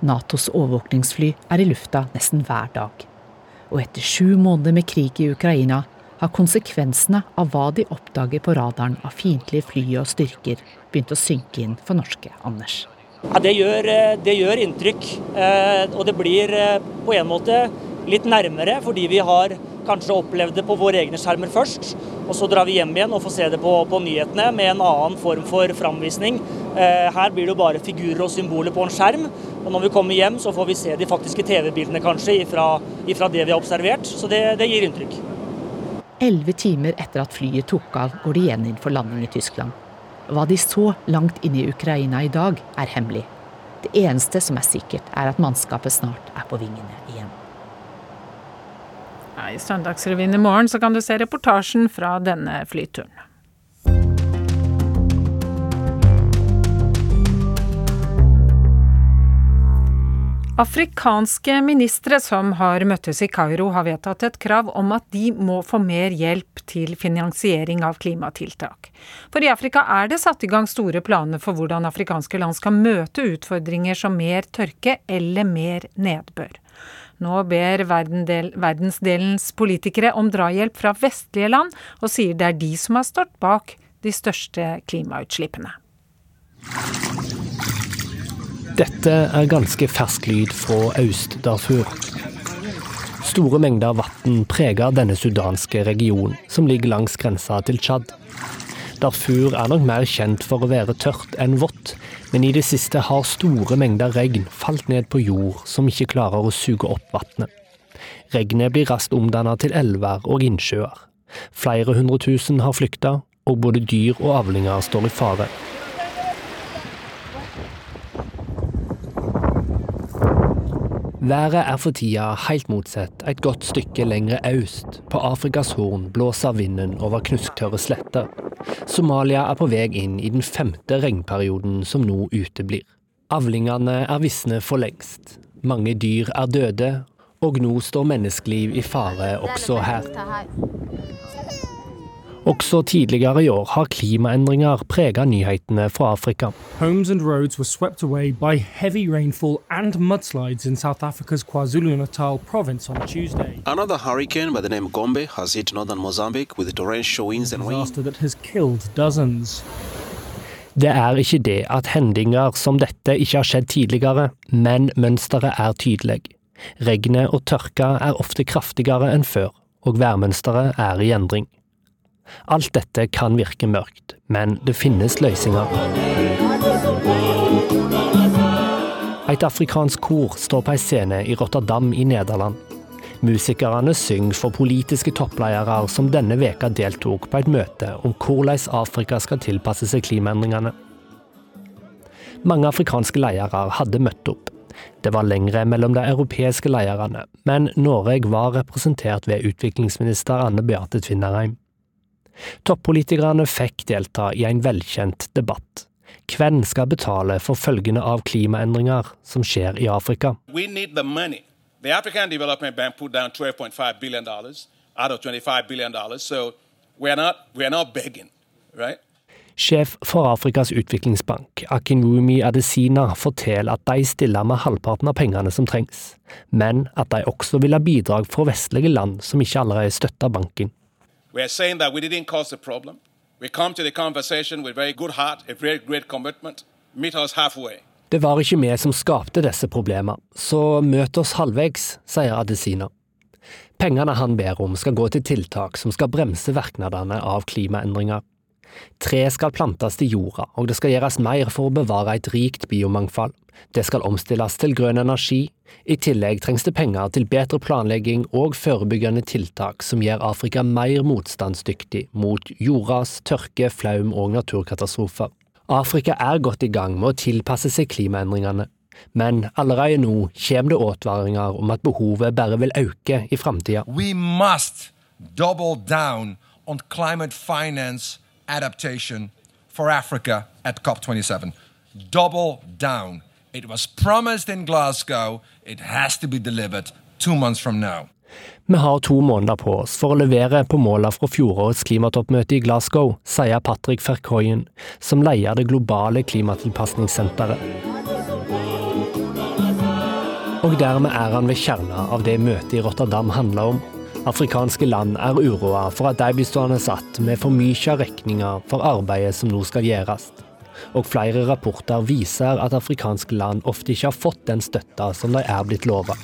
Natos overvåkningsfly er i lufta nesten hver dag. Og etter sju måneder med krig i Ukraina har konsekvensene av hva de oppdager på radaren av fiendtlige fly og styrker, begynt å synke inn for norske Anders. Ja, det, gjør, eh, det gjør inntrykk. Eh, og det blir eh, på en måte litt nærmere fordi vi har kanskje opplevd det på våre egne skjermer først. Og så drar vi hjem igjen og får se det på, på nyhetene med en annen form for framvisning. her blir det jo bare figurer og symboler på en skjerm. Og når vi kommer hjem, så får vi se de faktiske TV-bildene kanskje ifra, ifra, det vi har observert. Så det, det gir inntrykk. Elleve timer etter at flyet tok av, går de igjen inn for landing i Tyskland. Hva de så langt inne i Ukraina i dag, er hemmelig. Det eneste som er sikkert, er at mannskapet snart er på vingene igjen. I Søndagsrevyen i morgen kan du se reportasjen fra denne flyturen. Afrikanske ministre som har møttes i Kairo, har vedtatt et krav om at de må få mer hjelp til finansiering av klimatiltak. For i Afrika er det satt i gang store planer for hvordan afrikanske land skal møte utfordringer som mer tørke eller mer nedbør. Nå ber verdensdelens politikere om drahjelp fra vestlige land, og sier det er de som har stått bak de største klimautslippene. Dette er ganske fersk lyd fra Øst-Darfur. Store mengder vann preger denne sudanske regionen, som ligger langs grensa til Tsjad. Darfur er nok mer kjent for å være tørt enn vått, men i det siste har store mengder regn falt ned på jord som ikke klarer å suge opp vannet. Regnet blir raskt omdanna til elver og innsjøer. Flere hundre tusen har flykta, og både dyr og avlinger står i fare. Været er for tida helt motsatt, et godt stykke lengre øst. På Afrikas Horn blåser vinden over knusktørre sletter. Somalia er på vei inn i den femte regnperioden som nå uteblir. Avlingene er visne for lengst. Mange dyr er døde, og nå står menneskeliv i fare også her. Også tidligere i år har klimaendringer preget nyhetene fra Afrika. Homes and roads were swept away by heavy rainfall and mudslides in South Africa's KwaZulu-Natal province on Tuesday. Another hurricane by the name Gombe has hit northern Mozambique with torrential winds and rain. Disaster that has killed dozens. Det er ikke det at hendinger som dette ikke har skjedd tidligere, men mønsteret er tydelig. Regnet og tørka er ofte kraftigere enn før, og værmønsteret er i endring. Alt dette kan virke mørkt, men det finnes løsninger. Et afrikansk kor står på ei scene i Rotterdam i Nederland. Musikerne synger for politiske toppledere som denne veka deltok på et møte om hvordan Afrika skal tilpasse seg klimaendringene. Mange afrikanske ledere hadde møtt opp. Det var lengre mellom de europeiske lederne, men Norge var representert ved utviklingsminister Anne Beate Tvinnereim. Toppolitikerne fikk delta i en velkjent debatt. Hvem skal betale for følgene av klimaendringer som skjer i Afrika? The African Development Bank put down 12.5 billion out of 25 billion so we're not, we're not begging, right? Sjef for Afrikas utviklingsbank, Akinwumi Adesina, forteller at de stiller med halvparten av pengene som trengs, men at de også vil ha bidrag fra vestlige land som ikke allerede støtter banken. We are saying that we didn't cause the problem. We come to the conversation with very good heart, a very great commitment. Meet us halfway. Det var ikke vi som skapte disse problemene, så møt oss halvveis, sier Adesina. Pengene han ber om skal gå til tiltak som skal bremse virkningene av klimaendringer. Tre skal plantes til jorda, og det skal gjøres mer for å bevare et rikt biomangfold. Det skal omstilles til grønn energi. I tillegg trengs det penger til bedre planlegging og forebyggende tiltak som gjør Afrika mer motstandsdyktig mot jordras, tørke, flaum og naturkatastrofer. Afrika er godt i gang med å tilpasse seg klimaendringene, men allerede nå kommer det advaringer om at behovet bare vil øke i framtida. We must double down on climate for Africa at COP27. Double down. It was promised in Glasgow. It has to be delivered two months from now. Vi har to måneder på oss for å levere på målene fra fjorårets klimatoppmøte i Glasgow, sier Patrick Ferkoyen, som leder det globale klimatilpasningssenteret. Og dermed er han ved kjerna av det møtet i Rotterdam handler om. Afrikanske land er uroa for at de blir stående satt med for mye regninger for arbeidet som nå skal gjøres. Og flere rapporter viser at afrikanske land ofte ikke har fått den støtta som de er blitt lova.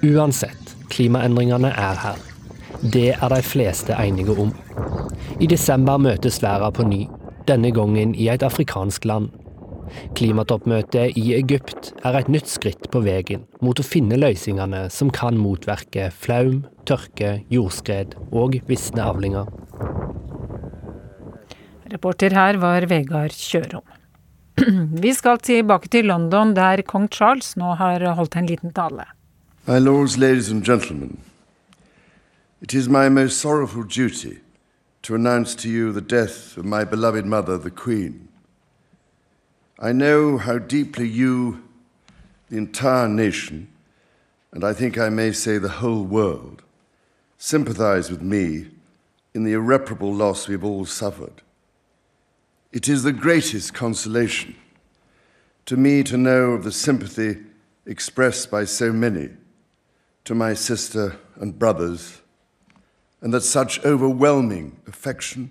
Uansett, klimaendringene er her. Det er de fleste enige om. I desember møtes verden på ny, denne gangen i et afrikansk land. Klimatoppmøtet i Egypt er et nytt skritt på veien mot å finne løsningene som kan motverke flaum, tørke, jordskred og visne avlinger. Reporter her var Vegard Kjørom. Vi skal tilbake til London, der kong Charles nå har holdt en liten tale. My lords, ladies and gentlemen, it is my most sorrowful duty to announce to you the death of my beloved mother, the Queen. I know how deeply you, the entire nation, and I think I may say the whole world, sympathize with me in the irreparable loss we've all suffered. It is the greatest consolation to me to know of the sympathy expressed by so many to my sister and brothers, and that such overwhelming affection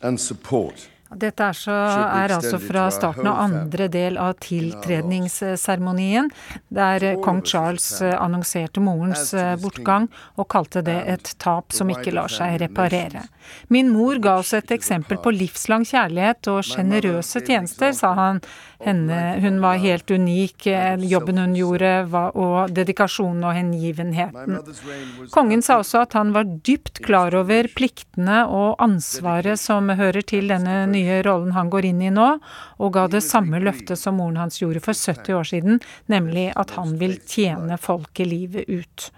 and support Dette er, så, er altså fra starten av andre del av tiltredningsseremonien, der kong Charles annonserte morens bortgang og kalte det et tap som ikke lar seg reparere. Min mor ga oss et eksempel på livslang kjærlighet og sjenerøse tjenester, sa han. Henne, hun var helt unik, jobben hun gjorde og dedikasjonen og hengivenheten. Kongen sa også at han var dypt klar over pliktene og ansvaret som hører til denne nye rollen han går inn i nå, og ga det samme løftet som moren hans gjorde for 70 år siden, nemlig at han vil tjene folket livet ut.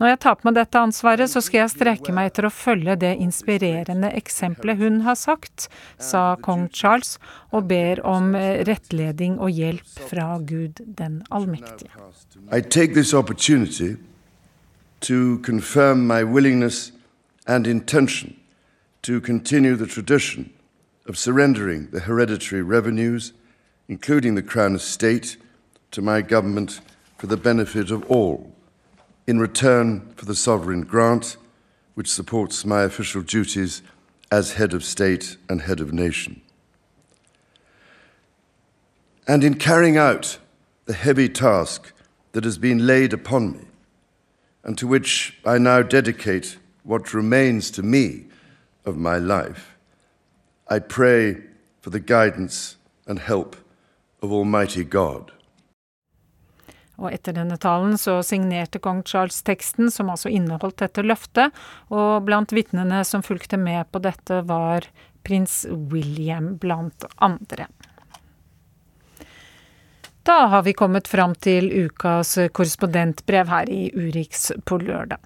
Når jeg tar på meg dette ansvaret, så skal jeg strekke meg etter å følge det inspirerende eksempelet hun har sagt, sa kong Charles, og ber om rettledning og hjelp fra Gud den allmektige. I take this opportunity to confirm my willingness and intention to continue the tradition of surrendering the hereditary revenues, including the Crown Estate, to my government for the benefit of all, in return for the sovereign grant, which supports my official duties as head of state and head of nation. And in carrying out the heavy task that has been laid upon me, and to which I now dedicate what remains to me of my life, I pray for the guidance and help of Almighty God. Og etter denne talen så signerte kong Charles teksten, som altså inneholdt dette løftet, og blant vitnene som fulgte med på dette, var prins William, blant andre. Da har vi kommet fram til ukas korrespondentbrev her i Urix på lørdag.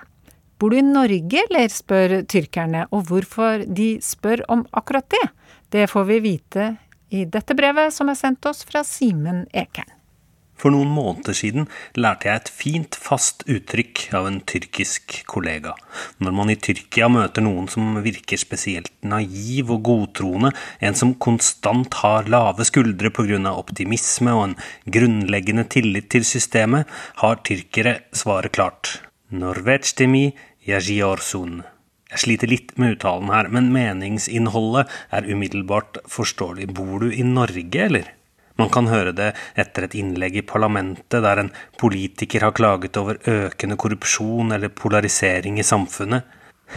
Bor du i Norge, eller, spør tyrkerne, og hvorfor de spør om akkurat det? Det får vi vite i dette brevet som er sendt oss fra Simen Ekern. For noen måneder siden lærte jeg et fint, fast uttrykk av en tyrkisk kollega. Når man i Tyrkia møter noen som virker spesielt naiv og godtroende, en som konstant har lave skuldre pga. optimisme og en grunnleggende tillit til systemet, har tyrkere svaret klart. Norvetsdemi Jagiorsun. Jeg sliter litt med uttalen her, men meningsinnholdet er umiddelbart forståelig. Bor du i Norge, eller? Man kan høre det etter et innlegg i parlamentet der en politiker har klaget over økende korrupsjon eller polarisering i samfunnet.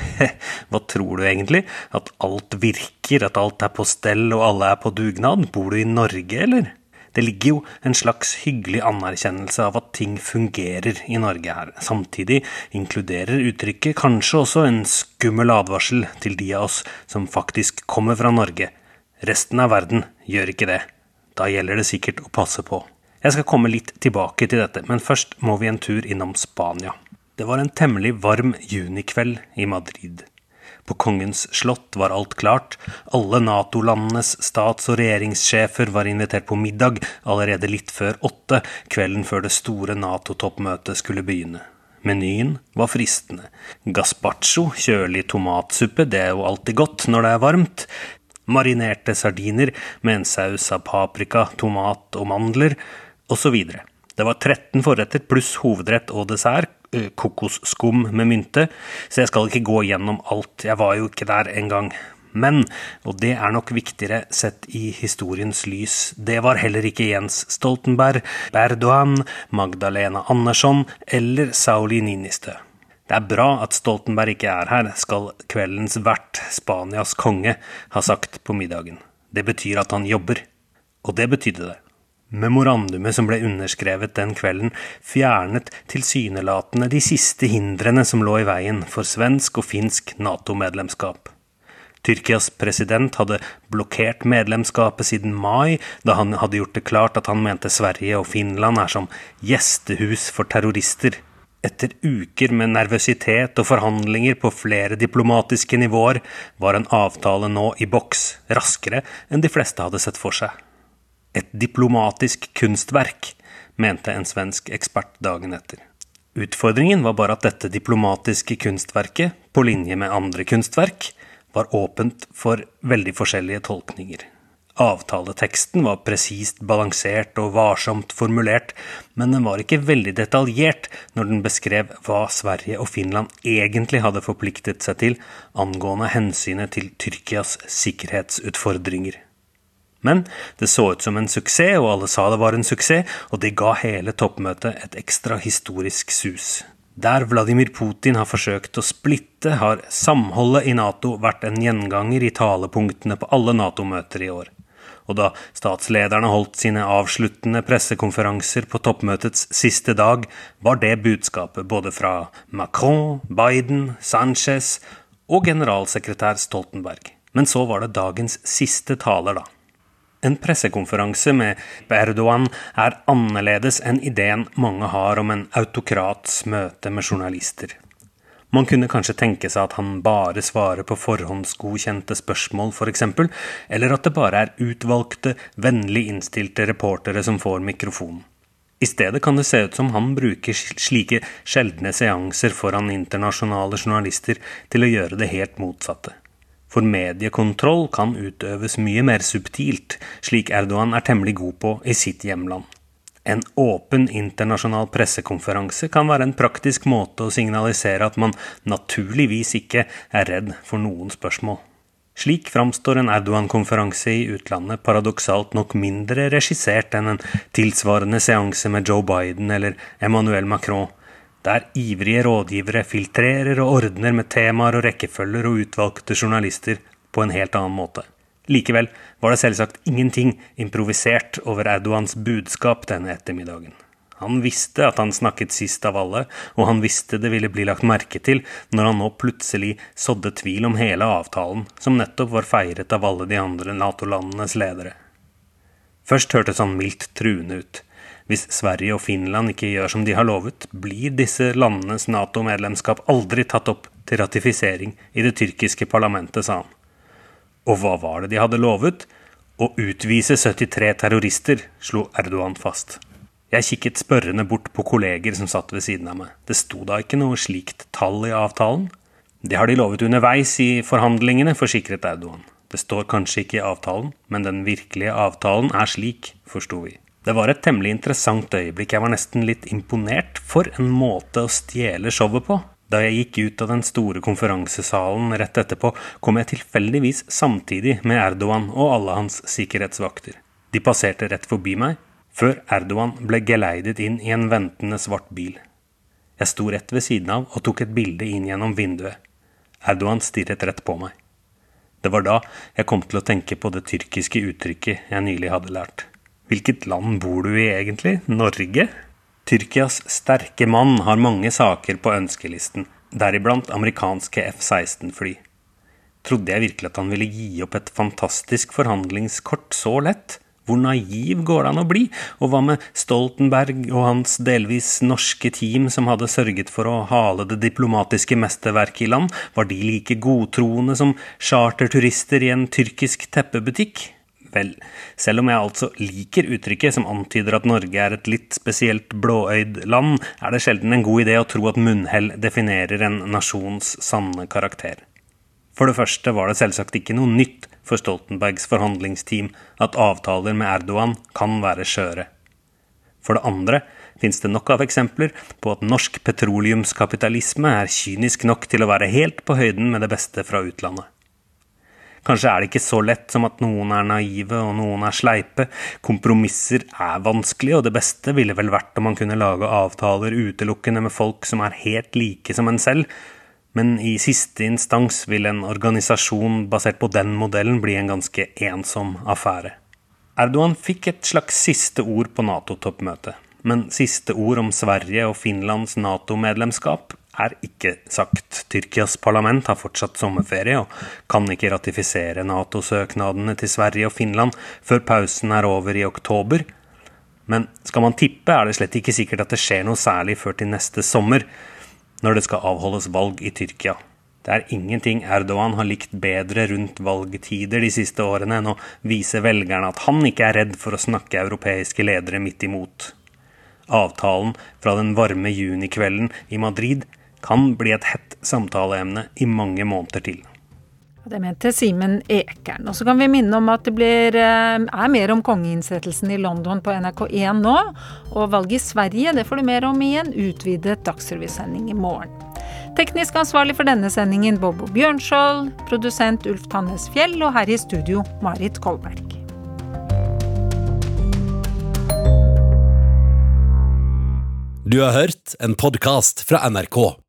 Hva tror du egentlig? At alt virker, at alt er på stell og alle er på dugnad? Bor du i Norge, eller? Det ligger jo en slags hyggelig anerkjennelse av at ting fungerer i Norge her. Samtidig inkluderer uttrykket kanskje også en skummel advarsel til de av oss som faktisk kommer fra Norge. Resten av verden gjør ikke det. Da gjelder det sikkert å passe på. Jeg skal komme litt tilbake til dette, men først må vi en tur innom Spania. Det var en temmelig varm junikveld i Madrid. På kongens slott var alt klart. Alle Nato-landenes stats- og regjeringssjefer var invitert på middag allerede litt før åtte, kvelden før det store Nato-toppmøtet skulle begynne. Menyen var fristende. Gazpacho, kjølig tomatsuppe, det er jo alltid godt når det er varmt. Marinerte sardiner med en saus av paprika, tomat og mandler, osv. Det var 13 forretter pluss hovedrett og dessert, kokosskum med mynte, så jeg skal ikke gå gjennom alt. Jeg var jo ikke der engang. Men, og det er nok viktigere sett i historiens lys, det var heller ikke Jens Stoltenberg, Berdoan, Magdalena Andersson eller Sauli Ninistø. Det er bra at Stoltenberg ikke er her, skal kveldens vert, Spanias konge, ha sagt på middagen. Det betyr at han jobber. Og det betydde det. Memorandumet som ble underskrevet den kvelden, fjernet tilsynelatende de siste hindrene som lå i veien for svensk og finsk Nato-medlemskap. Tyrkias president hadde blokkert medlemskapet siden mai, da han hadde gjort det klart at han mente Sverige og Finland er som gjestehus for terrorister. Etter uker med nervøsitet og forhandlinger på flere diplomatiske nivåer var en avtale nå i boks, raskere enn de fleste hadde sett for seg. Et diplomatisk kunstverk, mente en svensk ekspert dagen etter. Utfordringen var bare at dette diplomatiske kunstverket, på linje med andre kunstverk, var åpent for veldig forskjellige tolkninger. Avtaleteksten var presist balansert og varsomt formulert, men den var ikke veldig detaljert når den beskrev hva Sverige og Finland egentlig hadde forpliktet seg til angående hensynet til Tyrkias sikkerhetsutfordringer. Men det så ut som en suksess, og alle sa det var en suksess, og det ga hele toppmøtet et ekstra historisk sus. Der Vladimir Putin har forsøkt å splitte, har samholdet i Nato vært en gjenganger i talepunktene på alle Nato-møter i år. Og da statslederne holdt sine avsluttende pressekonferanser på toppmøtets siste dag, var det budskapet både fra Macron, Biden, Sanchez og generalsekretær Stoltenberg. Men så var det dagens siste taler, da. En pressekonferanse med Erdogan er annerledes enn ideen mange har om en autokrats møte med journalister. Man kunne kanskje tenke seg at han bare svarer på forhåndsgodkjente spørsmål, f.eks., eller at det bare er utvalgte, vennlig innstilte reportere som får mikrofonen. I stedet kan det se ut som han bruker slike sjeldne seanser foran internasjonale journalister til å gjøre det helt motsatte. For mediekontroll kan utøves mye mer subtilt, slik Erdogan er temmelig god på i sitt hjemland. En åpen internasjonal pressekonferanse kan være en praktisk måte å signalisere at man naturligvis ikke er redd for noen spørsmål. Slik framstår en Erdogan-konferanse i utlandet paradoksalt nok mindre regissert enn en tilsvarende seanse med Joe Biden eller Emmanuel Macron, der ivrige rådgivere filtrerer og ordner med temaer og rekkefølger og utvalgte journalister på en helt annen måte. Likevel var det selvsagt ingenting improvisert over Erdogans budskap denne ettermiddagen. Han visste at han snakket sist av alle, og han visste det ville bli lagt merke til når han nå plutselig sådde tvil om hele avtalen, som nettopp var feiret av alle de andre Nato-landenes ledere. Først hørtes han mildt truende ut. Hvis Sverige og Finland ikke gjør som de har lovet, blir disse landenes Nato-medlemskap aldri tatt opp til ratifisering i det tyrkiske parlamentet, sa han. Og hva var det de hadde lovet? Å utvise 73 terrorister, slo Erdogan fast. Jeg kikket spørrende bort på kolleger som satt ved siden av meg. Det sto da ikke noe slikt tall i avtalen? Det har de lovet underveis i forhandlingene, forsikret Erdogan. Det står kanskje ikke i avtalen, men den virkelige avtalen er slik, forsto vi. Det var et temmelig interessant øyeblikk. Jeg var nesten litt imponert. For en måte å stjele showet på. Da jeg gikk ut av den store konferansesalen rett etterpå, kom jeg tilfeldigvis samtidig med Erdogan og alle hans sikkerhetsvakter. De passerte rett forbi meg, før Erdogan ble geleidet inn i en ventende svart bil. Jeg sto rett ved siden av og tok et bilde inn gjennom vinduet. Erdogan stirret rett på meg. Det var da jeg kom til å tenke på det tyrkiske uttrykket jeg nylig hadde lært. Hvilket land bor du i egentlig? Norge? Tyrkias sterke mann har mange saker på ønskelisten, deriblant amerikanske F-16-fly. Trodde jeg virkelig at han ville gi opp et fantastisk forhandlingskort så lett? Hvor naiv går det an å bli? Og hva med Stoltenberg og hans delvis norske team som hadde sørget for å hale det diplomatiske mesterverket i land? Var de like godtroende som charterturister i en tyrkisk teppebutikk? Vel, selv om jeg altså liker uttrykket som antyder at Norge er et litt spesielt blåøyd land, er det sjelden en god idé å tro at munnhell definerer en nasjons sanne karakter. For det første var det selvsagt ikke noe nytt for Stoltenbergs forhandlingsteam at avtaler med Erdogan kan være skjøre. For det andre fins det nok av eksempler på at norsk petroleumskapitalisme er kynisk nok til å være helt på høyden med det beste fra utlandet. Kanskje er det ikke så lett som at noen er naive og noen er sleipe. Kompromisser er vanskelig, og det beste ville vel vært om man kunne lage avtaler utelukkende med folk som er helt like som en selv, men i siste instans vil en organisasjon basert på den modellen bli en ganske ensom affære. Erdogan fikk et slags siste ord på Nato-toppmøtet, men siste ord om Sverige og Finlands Nato-medlemskap er ikke sagt. Tyrkias parlament har fortsatt sommerferie og kan ikke ratifisere Nato-søknadene til Sverige og Finland før pausen er over i oktober. Men skal man tippe, er det slett ikke sikkert at det skjer noe særlig før til neste sommer når det skal avholdes valg i Tyrkia. Det er ingenting Erdogan har likt bedre rundt valgtider de siste årene enn å vise velgerne at han ikke er redd for å snakke europeiske ledere midt imot. Avtalen fra den varme junikvelden i Madrid kan bli et hett samtaleemne i mange måneder til. Det mente Simen Ekern. Og så kan vi minne om at det blir, eh, er mer om kongeinnsettelsen i London på NRK1 nå. Og valget i Sverige det får du mer om i en utvidet dagsrevysending i morgen. Teknisk ansvarlig for denne sendingen Bobo Bjørnskjold, produsent Ulf Tannes Fjell og her i studio Marit Kolberg. Du har hørt en podkast fra NRK.